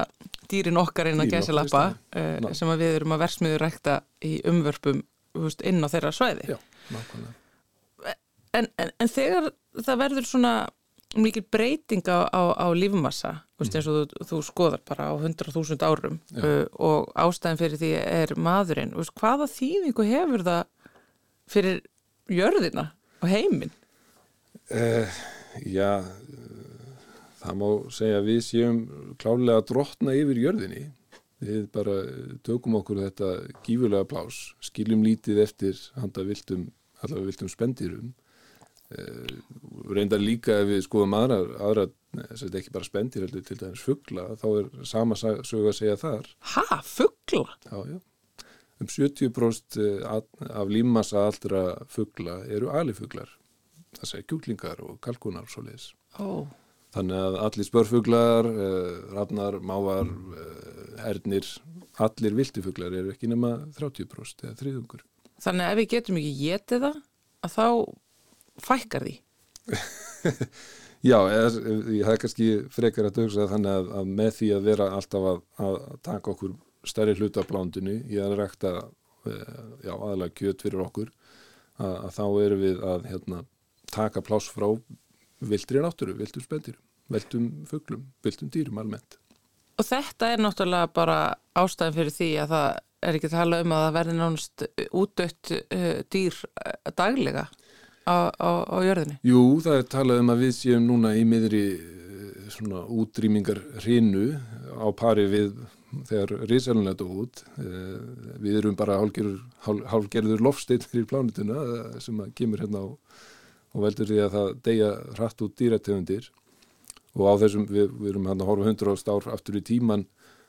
dýrin okkar inn að gæsilappa uh, sem að við erum að versmiður rækta í umvörpum veist, inn á þeirra svæði. Já. En, en, en þegar það verður svona mikil breyting á, á, á lífmassa veist, eins og þú, þú skoðar bara á 100.000 árum uh, og ástæðin fyrir því er maðurinn veist, hvaða þýðingu hefur það fyrir jörðina og heiminn? Uh, já, uh, það má segja að við séum klálega að drotna yfir jörðinni. Við bara tökum okkur þetta gífurlega plás, skiljum lítið eftir handa viltum, allavega viltum spendirum. Uh, reyndar líka ef við skoðum aðra, aðra þess að ekki bara spendir heldur til dæmis fuggla, þá er sama sa- sögu að segja þar. Ha, fuggla? Já, já. Um 70% af af límmassa allra fuggla eru alifuglar. Það segja kjúklingar og kalkunar og svo leiðis. Ó, Þannig að allir spörfuglar, uh, rafnar, mávar, uh, hernir, allir viltifuglar eru ekki nema 30% eða þriðungur. þannig að ef við getum ekki getið það að þá fækkar því. Já, eða, það er kannski frekar að hugsa þannig að, að með því að vera alltaf að, að taka okkur stærri hluta af blándinu í að rækta uh, já, aðalega kjöt fyrir okkur að, að þá erum við að hérna, taka pláss frá viltri náttúru, viltum spendirum, viltum fuglum, viltum dýrum almennt. Og þetta er náttúrulega bara ástæðin fyrir því að það er ekki að tala um að það verði nánast útdött uh, dýr uh, daglega á, á, á jörðinni. Jú, það er talað um að við séum núna í miðri eh, svona útrýmingar hrinu á pari við þegar risalunlega dó út. Eh, Við erum bara hálgerður, hál, hálgerður lofsteinn fyrir plánutuna eh, sem kemur hérna á og veldur því að það deyja hratt út dýrategundir og á þessum, við, við erum hann að horfa hundra ást ár aftur í tíman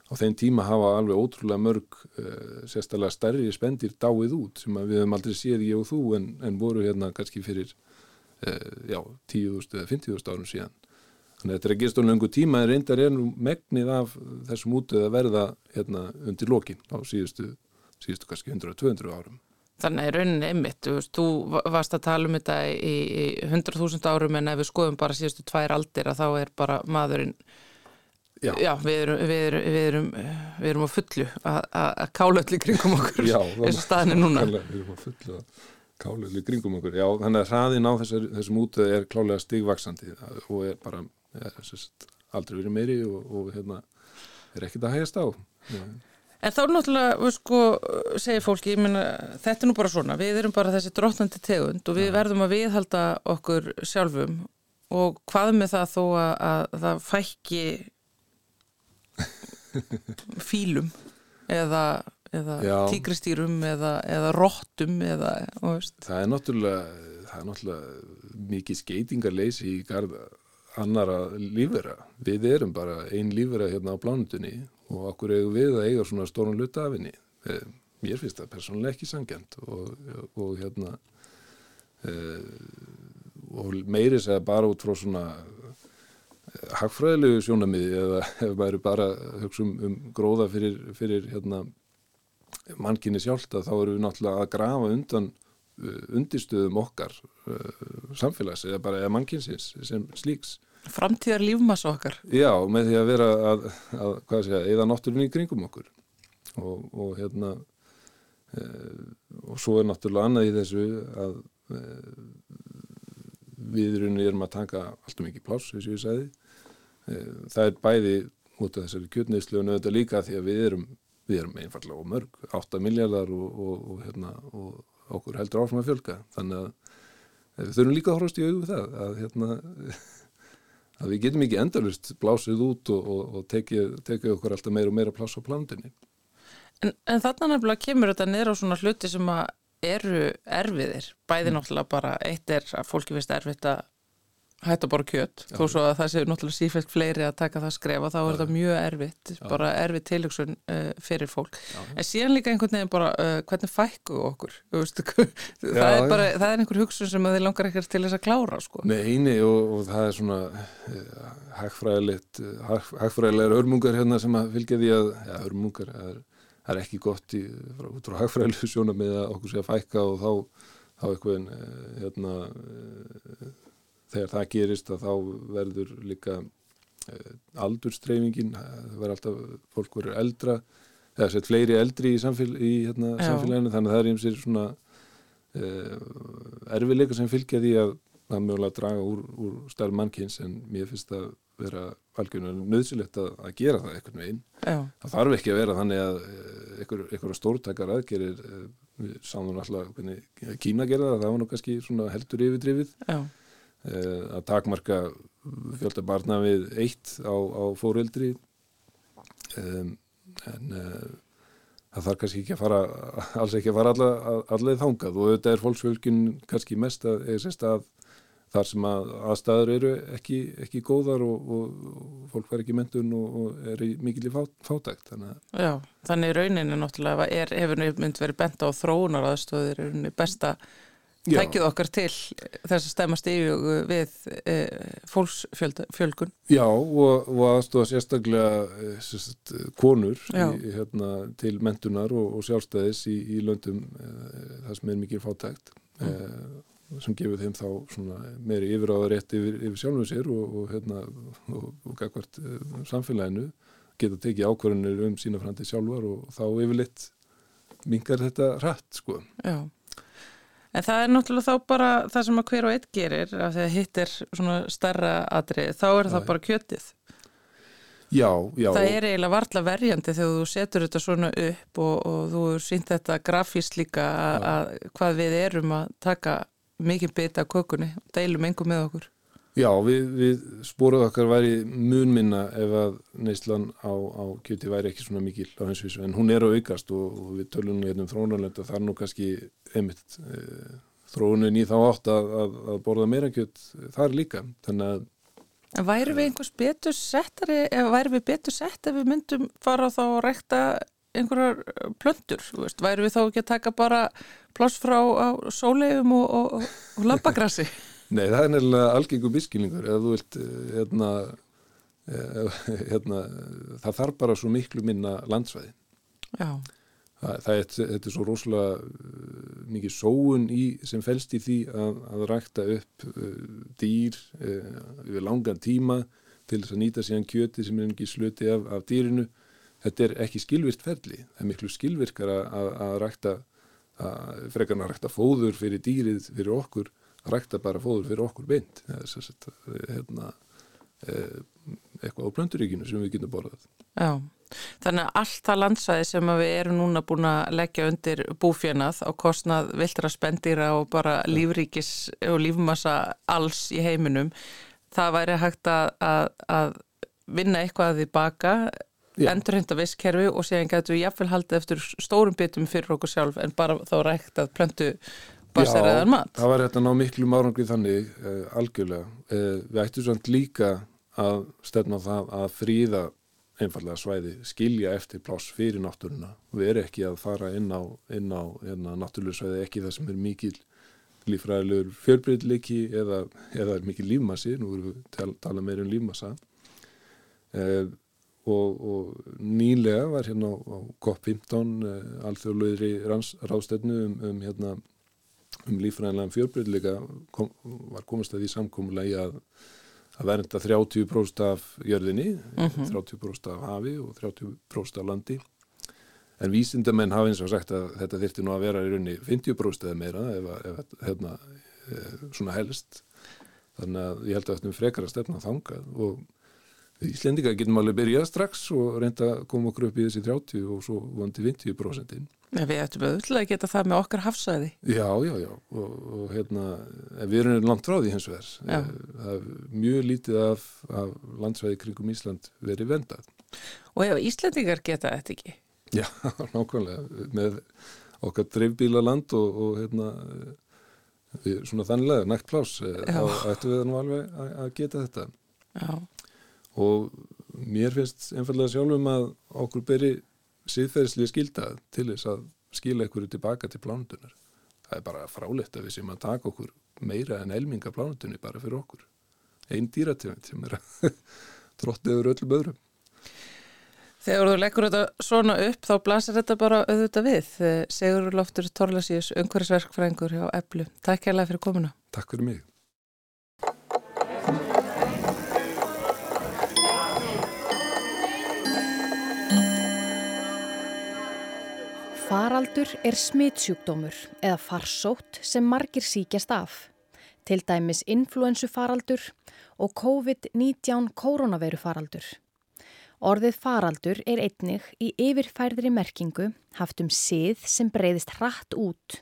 á þeim tíma hafa alveg ótrúlega mörg uh, sérstælega stærri spendir dáið út sem við höfum aldrei séð ég og þú en, en voru hérna kannski fyrir já, 10.000 eða 50.000 árum síðan þannig að þetta er að gerast á löngu tíma en reyndar er nú megnið af þessum útöð að verða hérna undir lokin á síðustu, síðustu kannski 100-200 árum Þannig er rauninni einmitt, þú, varst að tala um þetta í, í 100.000 árum en ef við skoðum bara síðustu tvær aldir að þá er bara maðurinn, Já. já, við, erum, við, erum, við, erum, við erum á fullu að, að, að kála öll í kringum okkur Já, eins og staðin er núna. Nákvæmlega, Við erum að fulla kálega kringum okkur. Já, þannig að hraðin á þessum útöð er klálega stigvaksandi og er bara sérst, aldrei verið meiri og, og hérna, er ekkert að hægast á. En þá náttúrulega, við sko, segir fólki, ég meina, þetta er nú bara svona, við erum bara þessi drottandi tegund og við verðum að viðhalda okkur sjálfum og hvað með það þó að, að það fækki fílum eða, eða Já. tígristýrum eða, eða rottum eða, þú veist, Það er náttúrulega, það er náttúrulega mikið skeitingarleysi í garð annara lífvera. Við erum bara ein lífvera hérna á plánutunni og okkur eigum við að eiga svona stórun luta af henni. Eh, mér finnst það persónulega ekki sangjant og, og hérna e, og meiri segja bara út frá svona hagfræðilegu sjónamiði eða ef maður bara hugsa um, um gróða fyrir, fyrir hérna, mannkinni sjálft að þá eru við náttúrulega að grafa undan undirstöðum okkar uh, samfélags eða bara eða mannkinsins sem slíks. Framtíðar lífmass okkar. Já, með því að vera að, að hvað sé að, eða náttúrulega í kringum okkur. Og, og hérna uh, og svo er náttúrulega annað í þessu að við erum að taka alltaf mikið pláss, eins og ég sagði. Eh, það er bæði út af þessari kjötneyslu og nöðvita líka því að við erum, við erum einfallega og mörg, 8 miljardar og, og, og, hérna, og okkur heldur áfram að fjölga. Þannig að eh, við þurfum líka að horfast í auðu það að, hérna, að við getum ekki endalust blásið út og tekið, tekið okkur alltaf meira og meira pláss á plandinni En, en þarna nefnilega kemur þetta nýra á svona hluti sem að eru erfiðir, bæði mm. náttúrulega bara eitt er að fólki finnst erfitt að hætta bara kjött, Já. þó svo að það sé náttúrulega sífælt fleiri að taka það skrefa þá er þetta mjög erfitt, Já. bara erfitt tilöksun uh, fyrir fólk, Já. en síðan líka einhvern veginn bara, uh, hvernig fækku okkur það er bara það er einhver hugsun sem þið langar ekkert til þess að klára sko. Nei, eini og, og það er svona uh, hagfræðilegt hagfræðilegar örmungar hérna sem að fylgja því að, já, örmungar er, er ekki gott í, frá, út frá hagfræðilegu sjóna með að okkur sé að fækka og þá, þá eitthvað hérna þegar það gerist að þá verður líka eh, aldurstreyfingin, það verður alltaf fólk verður eldra, eða sett fleiri eldri í, samfél, í hérna, samfélaginu þannig að það er eins og svona eh, erfiðleika sem fylgja því að það mögulega draga úr, úr stærl mannkins en mér finnst að vera algjörlega nöðsilegt að, að gera það eitthvað með einn. Það þarf ekki að vera þannig að einhverja eh, stórtækar aðgerir eh, við sáum alltaf hvernig Kína gera það, það var nú kannski heldur yfirdrifið. Já Eh, að takmarka fjölda barna við eitt á, á fóreldri. Um, en uh, það þarf kannski ekki að fara alls ekki að fara allaveg þángað og þetta er fólksfjölkin kannski mest að, að þar sem að aðstæður eru ekki, ekki góðar og, og, og fólk verður ekki mentun og, og er í mikil í fát, fátækt. Þannig Já, þannig rauninni náttúrulega er, hefur mynd verið bent á þróunar aðstöðir er besta tækið okkar til þess að stemmast yfir við e, fólksfjölgun Já og, og aðstofa sérstaklega e, sérst, konur í, hérna, til mentunar og, og sjálfstæðis í, í löndum e, það sem er mikið fátækt mm. sem gefur þeim þá meiri yfiráðarétt yfir, yfir sjálfum sér og, hérna, og gagvart samfélaginu geta tekið ákvarðanir um sína framtíð sjálfar og þá yfirleitt mingar þetta rætt sko. Já En það er náttúrulega þá bara það sem að hver og eitt gerir af því að hitt er svona starra atrið, þá er það bara kjötið. Já, já. Það er eiginlega varla verjandi þegar þú setur þetta svona upp og, og þú sínt þetta grafíst líka að hvað við erum að taka mikið bita af kökunni og deilum engum með okkur. Já, við, við spóruð okkar væri mun minna ef að neyslan á, á kjöti væri ekki svona mikil á hensvísu, en hún er á aukast og, og við tölum hérna um þróunarlönda þar nú kannski einmitt e, þróunin í þá átt að, að, að borða meira kjött þar líka, þannig að Væri við einhvers betur settari, eða væri við betur sett ef við myndum fara þá að rekta einhverjar plöndur, væri við þá ekki að taka bara pláss frá sóleifum og, og, og lampagrassi? Nei, það er nefnilega algengum miskilningur eða þú vilt, eh, hérna, eh, hérna, það þarf bara svo miklu minna landsvæði. Já. Það, það er, þetta er svo rosalega uh, mikið sóun í, sem fælst í því að, að rækta upp uh, dýr uh, yfir langan tíma til þess að nýta síðan kjöti sem er ekki sluti af, af dýrinu. Þetta er ekki skilvirt ferli. Það er miklu skilvirkar að, að rækta, frekarna að rækta fóður fyrir dýrið fyrir okkur rækta bara fóður fyrir okkur beint. Hérna, eh, eitthvað á plönduríkinu sem við getum borðað. Já, þannig að allt það landsæði sem við erum núna búin að leggja undir búfjönað á kostnað viltra spendýra og bara lífríkis og lífmassa alls í heiminum það væri hægt að, að, að vinna eitthvað í baka endurhenda visskerfi og séðan getur við jafnvel haldið eftir stórum bitum fyrir okkur sjálf en bara þá rægt að plöndu baseraðar mat. Já, það var hérna ná miklu márangrið þannig uh, algjörlega. Uh, við ættum svona líka að stefna það að fríða einfallega svæði skilja eftir pláss fyrir náttúruna við erum ekki að fara inn á, inn á hérna, náttúrulega svæði ekki það sem er mikil lífræðilegur fjölbreytileiki eða, eða mikil lífmassi, nú erum við tal, tala meira um lífmassa eh, og, og nýlega var hérna á, á COP15 eh, alþjóðlaugri ráðstöfnu um, um, hérna, um lífræðilegan fjölbreytileika kom, var komast að því samkómulegi að að vernda 30% af jörðinni, mm -hmm. 30% af hafi og 30% af landi. En vísindamenn hafa eins og sagt að þetta þyrti nú að vera í raunni 50% eða meira ef, ef hérna, svona helst. Þannig að ég held að þetta er frekar að stefna þangað og Íslendinga getum alveg byrjað strax og reynda að koma okkur upp í þessi 30 og svo vandi 50%. Við ættum auðvitað að geta það með okkar hafsæði. Já, já, já og, og hérna, við erum langt frá því hins vegar. Eh, það er mjög lítið af, af landsvæði kringum Ísland verið vendað. Og ef Íslandingar geta þetta ekki? Já, nákvæmlega, með okkar dreifbíla land og, og hérna, við, svona þannlega, nægt plás, eh, þá ættum við nú alveg að geta þetta. Já. Og mér finnst einfallega sjálfum að okkur beri síðferðslega skilda til þess að skila ykkur tilbaka til plánundunar. Það er bara frálegt að við sem að taka okkur meira en elminga plánundunni bara fyrir okkur. Einn dýrategund sem er að tróttið yfir öllum öðrum. Þegar þú leggur þetta svona upp þá blasir þetta bara auðvitað við. Segur Loftur Torlasíus, umhverfisverkfrængur hjá Eblu. Takk kærlega fyrir komuna. Takk fyrir mig. Faraldur er smitsjúkdómur eða farsótt sem margir síkjast af, til dæmis influensufaraldur og COVID-19 koronaveirufaraldur. Orðið faraldur er einnig í yfirfærðri merkingu haft um sið sem breyðist hratt út,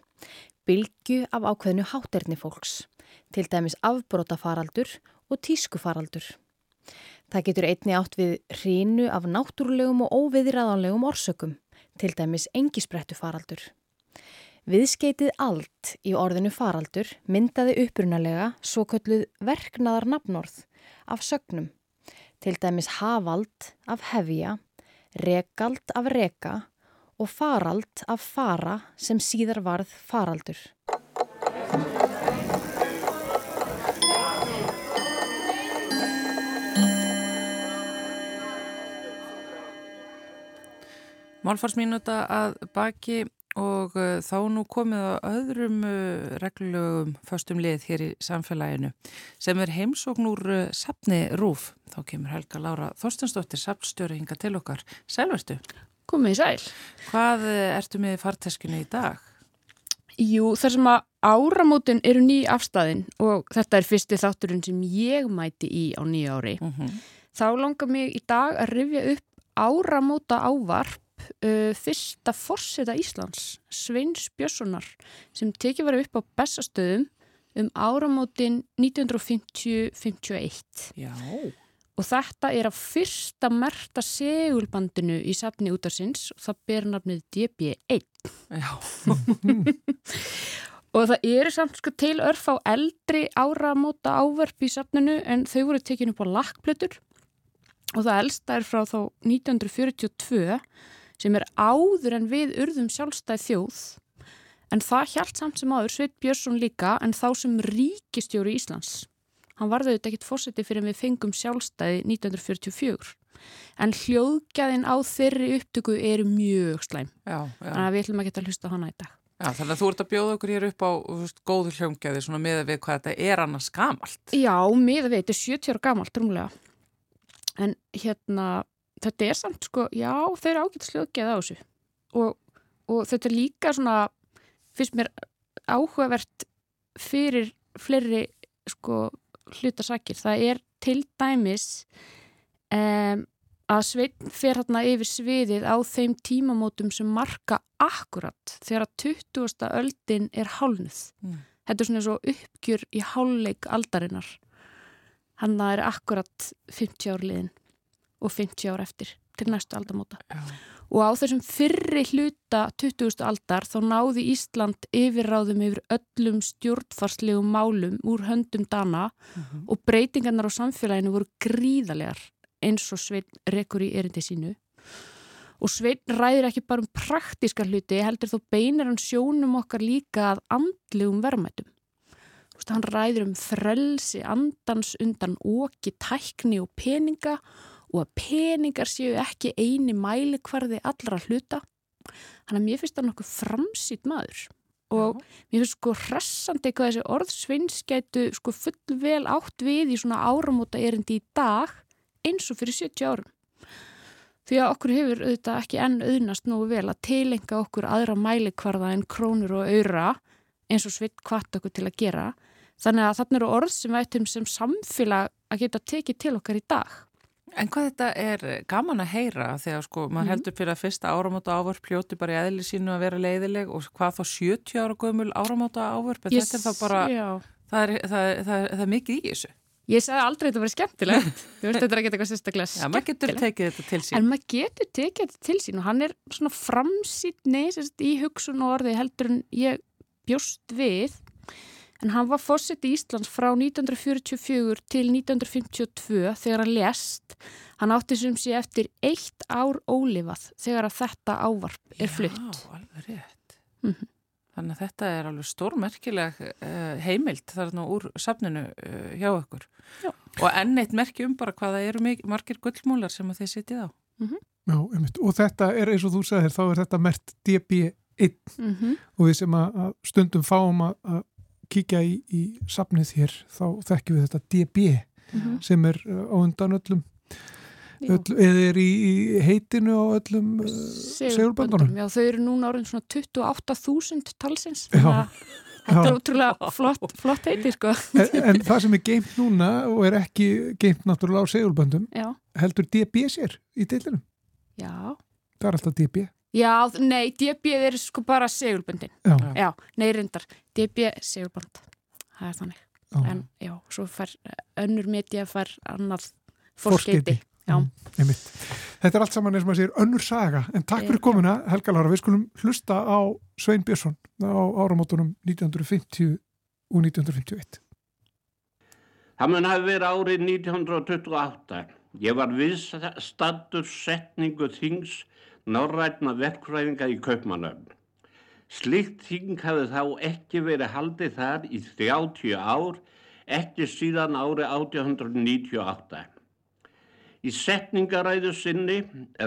bylgu af ákveðnu hátterni fólks, til dæmis afbrótafaraldur og tískufaraldur. Það getur einni átt við hrínu af náttúrulegum og óviðræðanlegum orsökum til dæmis engisbrettu faraldur. Viðskeitið allt í orðinu faraldur myndaði upprunalega svo kölluð verknaðar nafnorð af sögnum, til dæmis hafald af hefja, rekald af reka og farald af fara sem síðar varð faraldur. Málfarsmínuta að baki og uh, þá nú komið á öðrum uh, reglugum föstum lið hér í samfélaginu sem er heimsókn úr uh, sapni Rúf. Þá kemur Helga Lára Þorstensdóttir, sapnstjóri hinga til okkar. Sælvertu? Komið í sæl. Hvað ertu með farteskinu í dag? Jú, þar sem að áramótin eru ný afstæðin og þetta er fyrsti þátturinn sem ég mæti í á nýja ári. Uh -huh. Þá langar mig í dag að rifja upp áramóta ávarp uh, fyrsta fórseta Íslands, Sveins Björnssonar, sem tekið var upp á bestastöðum um áramótin 1950-51. Já. Og þetta er af fyrsta merta segulbandinu í safni útarsins og það ber nafnið DB1. Já. og það eru samt sko til örf á eldri áramóta áverf í safninu en þau voru tekinu upp á lakkplötur og það elsta er frá þá 1942 sem er áður en við urðum sjálfstæð þjóð en það hjælt samt sem áður Sveit Björnsson líka en þá sem ríkistjóri Íslands. Hann varði auðvitað ekkit fórseti fyrir en við fengum sjálfstæði 1944 en hljóðgæðin á þeirri upptöku er mjög slæm. Já, já. Þannig að við ætlum að geta að hlusta hana í dag. Já, þannig að þú ert að bjóða okkur hér upp á veist, góðu hljóngæði svona með við hvað þetta er annars gamalt. Já, með við, þetta er 70 ára gamalt rúmlega. En hérna, þetta er samt sko, já, þau eru ágætt slöggið á þessu og, og þetta er líka svona, finnst mér áhugavert fyrir fleiri sko hlutasakir. Það er til dæmis um, að Svein fer hérna yfir sviðið á þeim tímamótum sem marka akkurat þegar að 20. öldin er hálnuð. Mm. Þetta er svona svo uppgjur í háluleik aldarinnar. Hann er akkurat 50 ár liðin og 50 ár eftir til næstu aldamóta. Já. Og á þessum fyrri hluta 20. aldar þá náði Ísland yfirráðum yfir öllum stjórnfarslegum málum úr höndum dana Mhm. og breytingarnar á samfélaginu voru gríðalegar eins og Svein rekur í erindi sínu. Og Svein ræðir ekki bara um praktíska hluti, heldur þó beinir hann sjónum okkar líka að andlegum verðmætum. Veist, hann ræðir um frelsi, andans undan óki, tækni og peninga og að peningar séu ekki eini mælikvarði allra hluta. Þannig að mér finnst það nokkuð framsýtt maður og mér finnst sko hressandi hvað þessi orðsveins gætu sko fullvel átt við í svona áramóta erindi í dag eins og fyrir 70 árum. Því að okkur hefur auðvitað ekki enn auðnast nógu vel að tilenga okkur aðra mælikvarða en krónur og öyra eins og svitt kvart okkur til að gera. Þannig að þarna eru orð sem við ættum sem samfélag að geta tekið til okkar í dag. En hvað þetta er gaman að heyra þegar sko maður mm. heldur fyrir að fyrsta áramáta ávörp hljóti bara í eðli sínu að vera leiðileg og hvað þá 70 ára gömul áramáta ávörp yes, þetta er það bara, það er, það, það, það er mikið í þessu. Ég sagði aldrei að þetta verið skemmtilegt, þú veist þetta er að geta eitthvað sérstaklega skemmtilegt. Já, maður getur tekið þetta til sín. En maður getur tekið þetta til sín og hann er svona framsýtni í hugsun og orði heldur en ég bjóst við en hann var fósitt í Íslands frá 1944 til 1952 þegar hann lest. Hann átti sem sé eftir eitt ár ólifað þegar að þetta ávarp er flutt. Já, alveg rétt. Mm -hmm. Þannig að þetta er alveg stórmerkileg uh, heimild þarna úr safninu uh, hjá okkur. Já. Og enn eitt merki um bara hvaða eru margir gullmúlar sem að þið sitið á. Mm -hmm. Já, einmitt. Og þetta er eins og þú sagðir, þá er þetta mert DB1 mm -hmm. og við sem að stundum fáum að kíkja í, í safnið hér þá þekkjum við þetta DB mm -hmm. sem er uh, á undan öllum öll, eða er í, í heitinu á öllum uh, segulböndunum. Já, þau eru núna orðin svona 28.000 talsins þetta er útrúlega flott, flott heiti sko. En, en það sem er geimt núna og er ekki geimt náttúrulega á segulböndum heldur DB sér í deilinu. Já. Það er alltaf DB. Já, nei, DB er sko bara segulbundin. Já. Já, nei, reyndar. DB segulbund. Það er þannig. Já. En já, svo fær önnur media fær annað fórskeiti. Já. Mm, Þetta er allt saman eins og maður sér önnur saga. En takk fyrir komuna, Helga Lara. Við skulum hlusta á Svein Björnsson á áramótunum 1950 og 1951. Það mun hafi verið árið 1928. Ég var viðstattur setningu þings norrætna verkfræðinga í Kaupmannöfn. Slikt þing hafði þá ekki verið haldið þar í 30 ár, ekki síðan ári 1898. Í setningaræðu sinni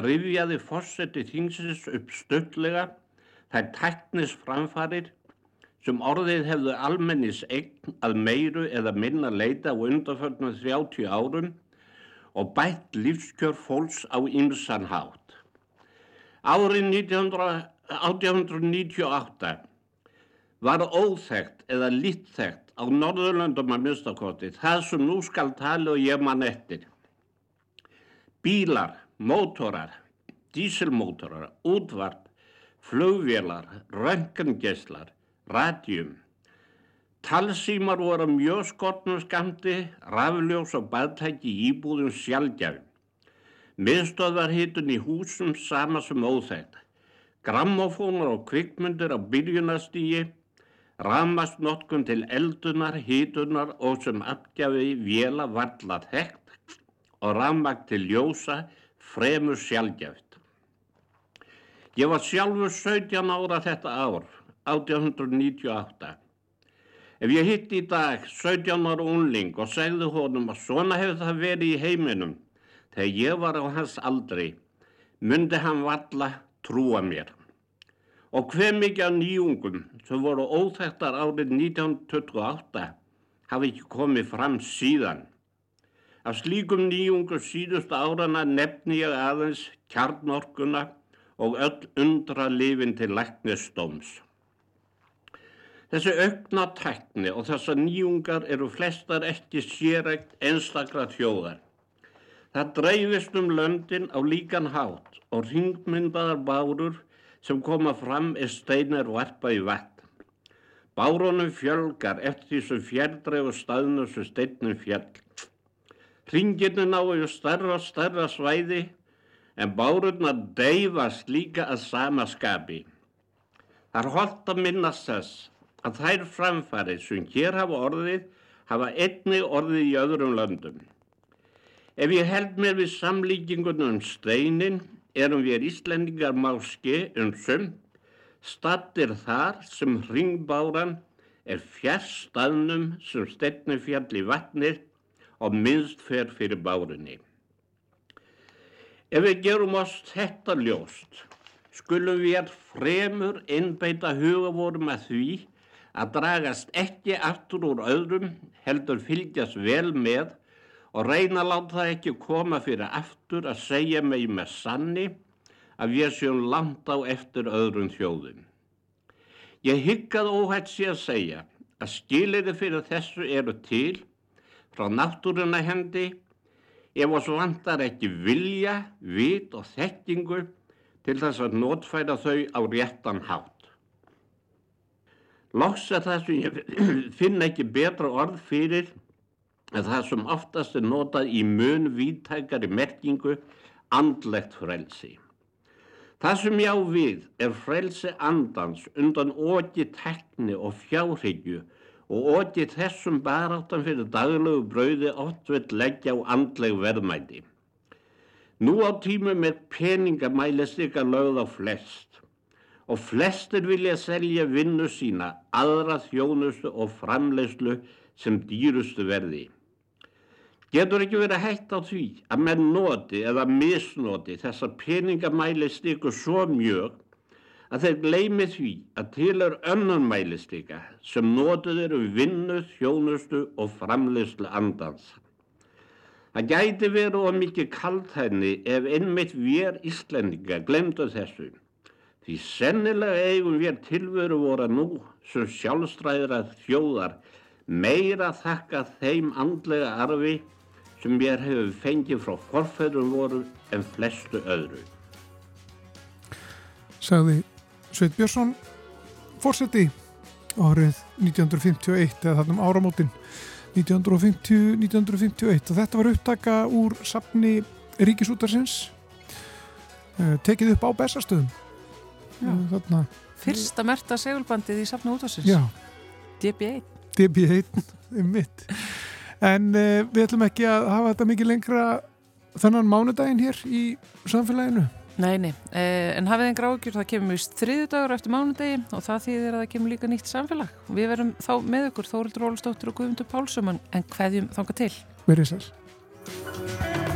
rifjaði fórseti þingsins upp stöldlega þær tæknis framfarir sem orðið hefðu almennis eign að meiru eða minna leita á undarförnum 30 árum og bætt lífskjör fólks á ymsan hátt. Árið 1898 var óþægt eða lítþægt á Norðurlöndum að minnstakosti það sem nú skal tala og ég mann eftir. Bílar, mótorar, dísilmótorar, útvarp, flugvélar, röngangeslar, radjum. Talsímar voru mjög skortnum skamti, rafljós og baðtæki íbúðum sjálfgjafn. Miðstöðvarhitun í húsum sama sem óþægt. Grammofónar og kvikmyndir á byrjunastígi, ramastnotkun til eldunar, hitunar og sem afgjafi vela varla þekkt og rammagt til ljósa fremur sjálfgjaft. Ég var sjálfur 17 ára þetta ár, 1898. Ef ég hitt í dag 17 ára unling og segði honum að svona hefur það verið í heiminum, Þegar ég var á hans aldri myndi hann valla trúa mér. Og hver mikið af nýjungum sem voru óþægtar árið 1928 hafi ekki komið fram síðan. Af slíkum nýjungum síðust árana nefni ég aðeins kjarnorkuna og öll undra lifin til læknistóms. Þessi aukna tækni og þessar nýjungar eru flestar ekki sérrekt einstakra þjóðar. Það dreifist um löndin á líkan hátt og ringmyndaðar bárur sem koma fram er steinar varpa í vatn. Bárunum fjölgar eftir því sem fjelldreif og staðnum sem steinnum fjell. Ringinu náu starra og starra svæði en bárurnar deyfast líka að sama skapi. Það er holdt að minnast þess að þær framfarið sem hér hafa orðið hafa einni orðið í öðrum löndum. Ef ég held mér við samlíkingunum um steinin erum við Íslendingar máski um sum, stattir þar sem ringbáran er fjärstaðnum sem stefnir fjall í vatnir og minnst fer fyrir bárunni. Ef við gerum oss þetta ljóst, skulum við fremur innbeita huga vorum að því að dragast ekki aftur úr öðrum heldur fylgjast vel með og reyna að láta það ekki koma fyrir aftur að segja mig með sanni að við séum langt á eftir öðrum þjóðum. Ég hyggað óhætt sé að segja að skiliði fyrir þessu eru til frá náttúruna hendi ef oss vantar ekki vilja, vit og þekkingu til þess að notfæra þau á réttan hátt. Loks er það sem ég finn ekki betra orð fyrir en það sem oftast er notað í mun víttækari merkingu andlegt frelsi. Það sem já við er frelsi andans undan óti tekni og fjárhyggju og óti þessum baráttan fyrir daglegu brauði oft vil leggja á andleg verðmæti. Nú á tímum er peningamælist ykkar lögð á flest og flestir vilja selja vinnu sína, aðra þjónustu og framleyslu sem dýrustu verði. Getur ekki verið hægt á því að menn noti eða misnoti þessa peningamælistíku svo mjög að þeir gleymi því að til er önnum mælistíka sem notið eru vinnu, þjónustu og framleyslu andans. Það gæti verið of mikið kaltæðni ef einmitt við Íslendinga glemdu þessu. Því sennilega eigum við tilveru voru nú sem sjálfstræðra þjóðar meira þakka þeim andlega arfi sem mér hefur fengið frá forfæðurum voru en flestu öðru. Sagði Sveit Björnsson fórseti árið 1951 eða þarna um áramótin. 1950-1951 og þetta var upptaka úr safni Ríkisútarsins tekið upp á bestastöðum þarna. Fyrsta merta segulbandið í safni útvarsins Já, DB1 DB1 um mitt en uh, við ætlum ekki að hafa þetta mikið lengra þennan mánudaginn hér í samfélaginu Nei, nei, eh, en hafið einn gráðgjur, það kemur vist þriðu dagur eftir mánudegi og það þýðir að það kemur líka nýtt samfélag. Við verum þá með ykkur Þórildur Ólustóttur og Guðmundur Pálsum en hverjum þanga til. Verið sér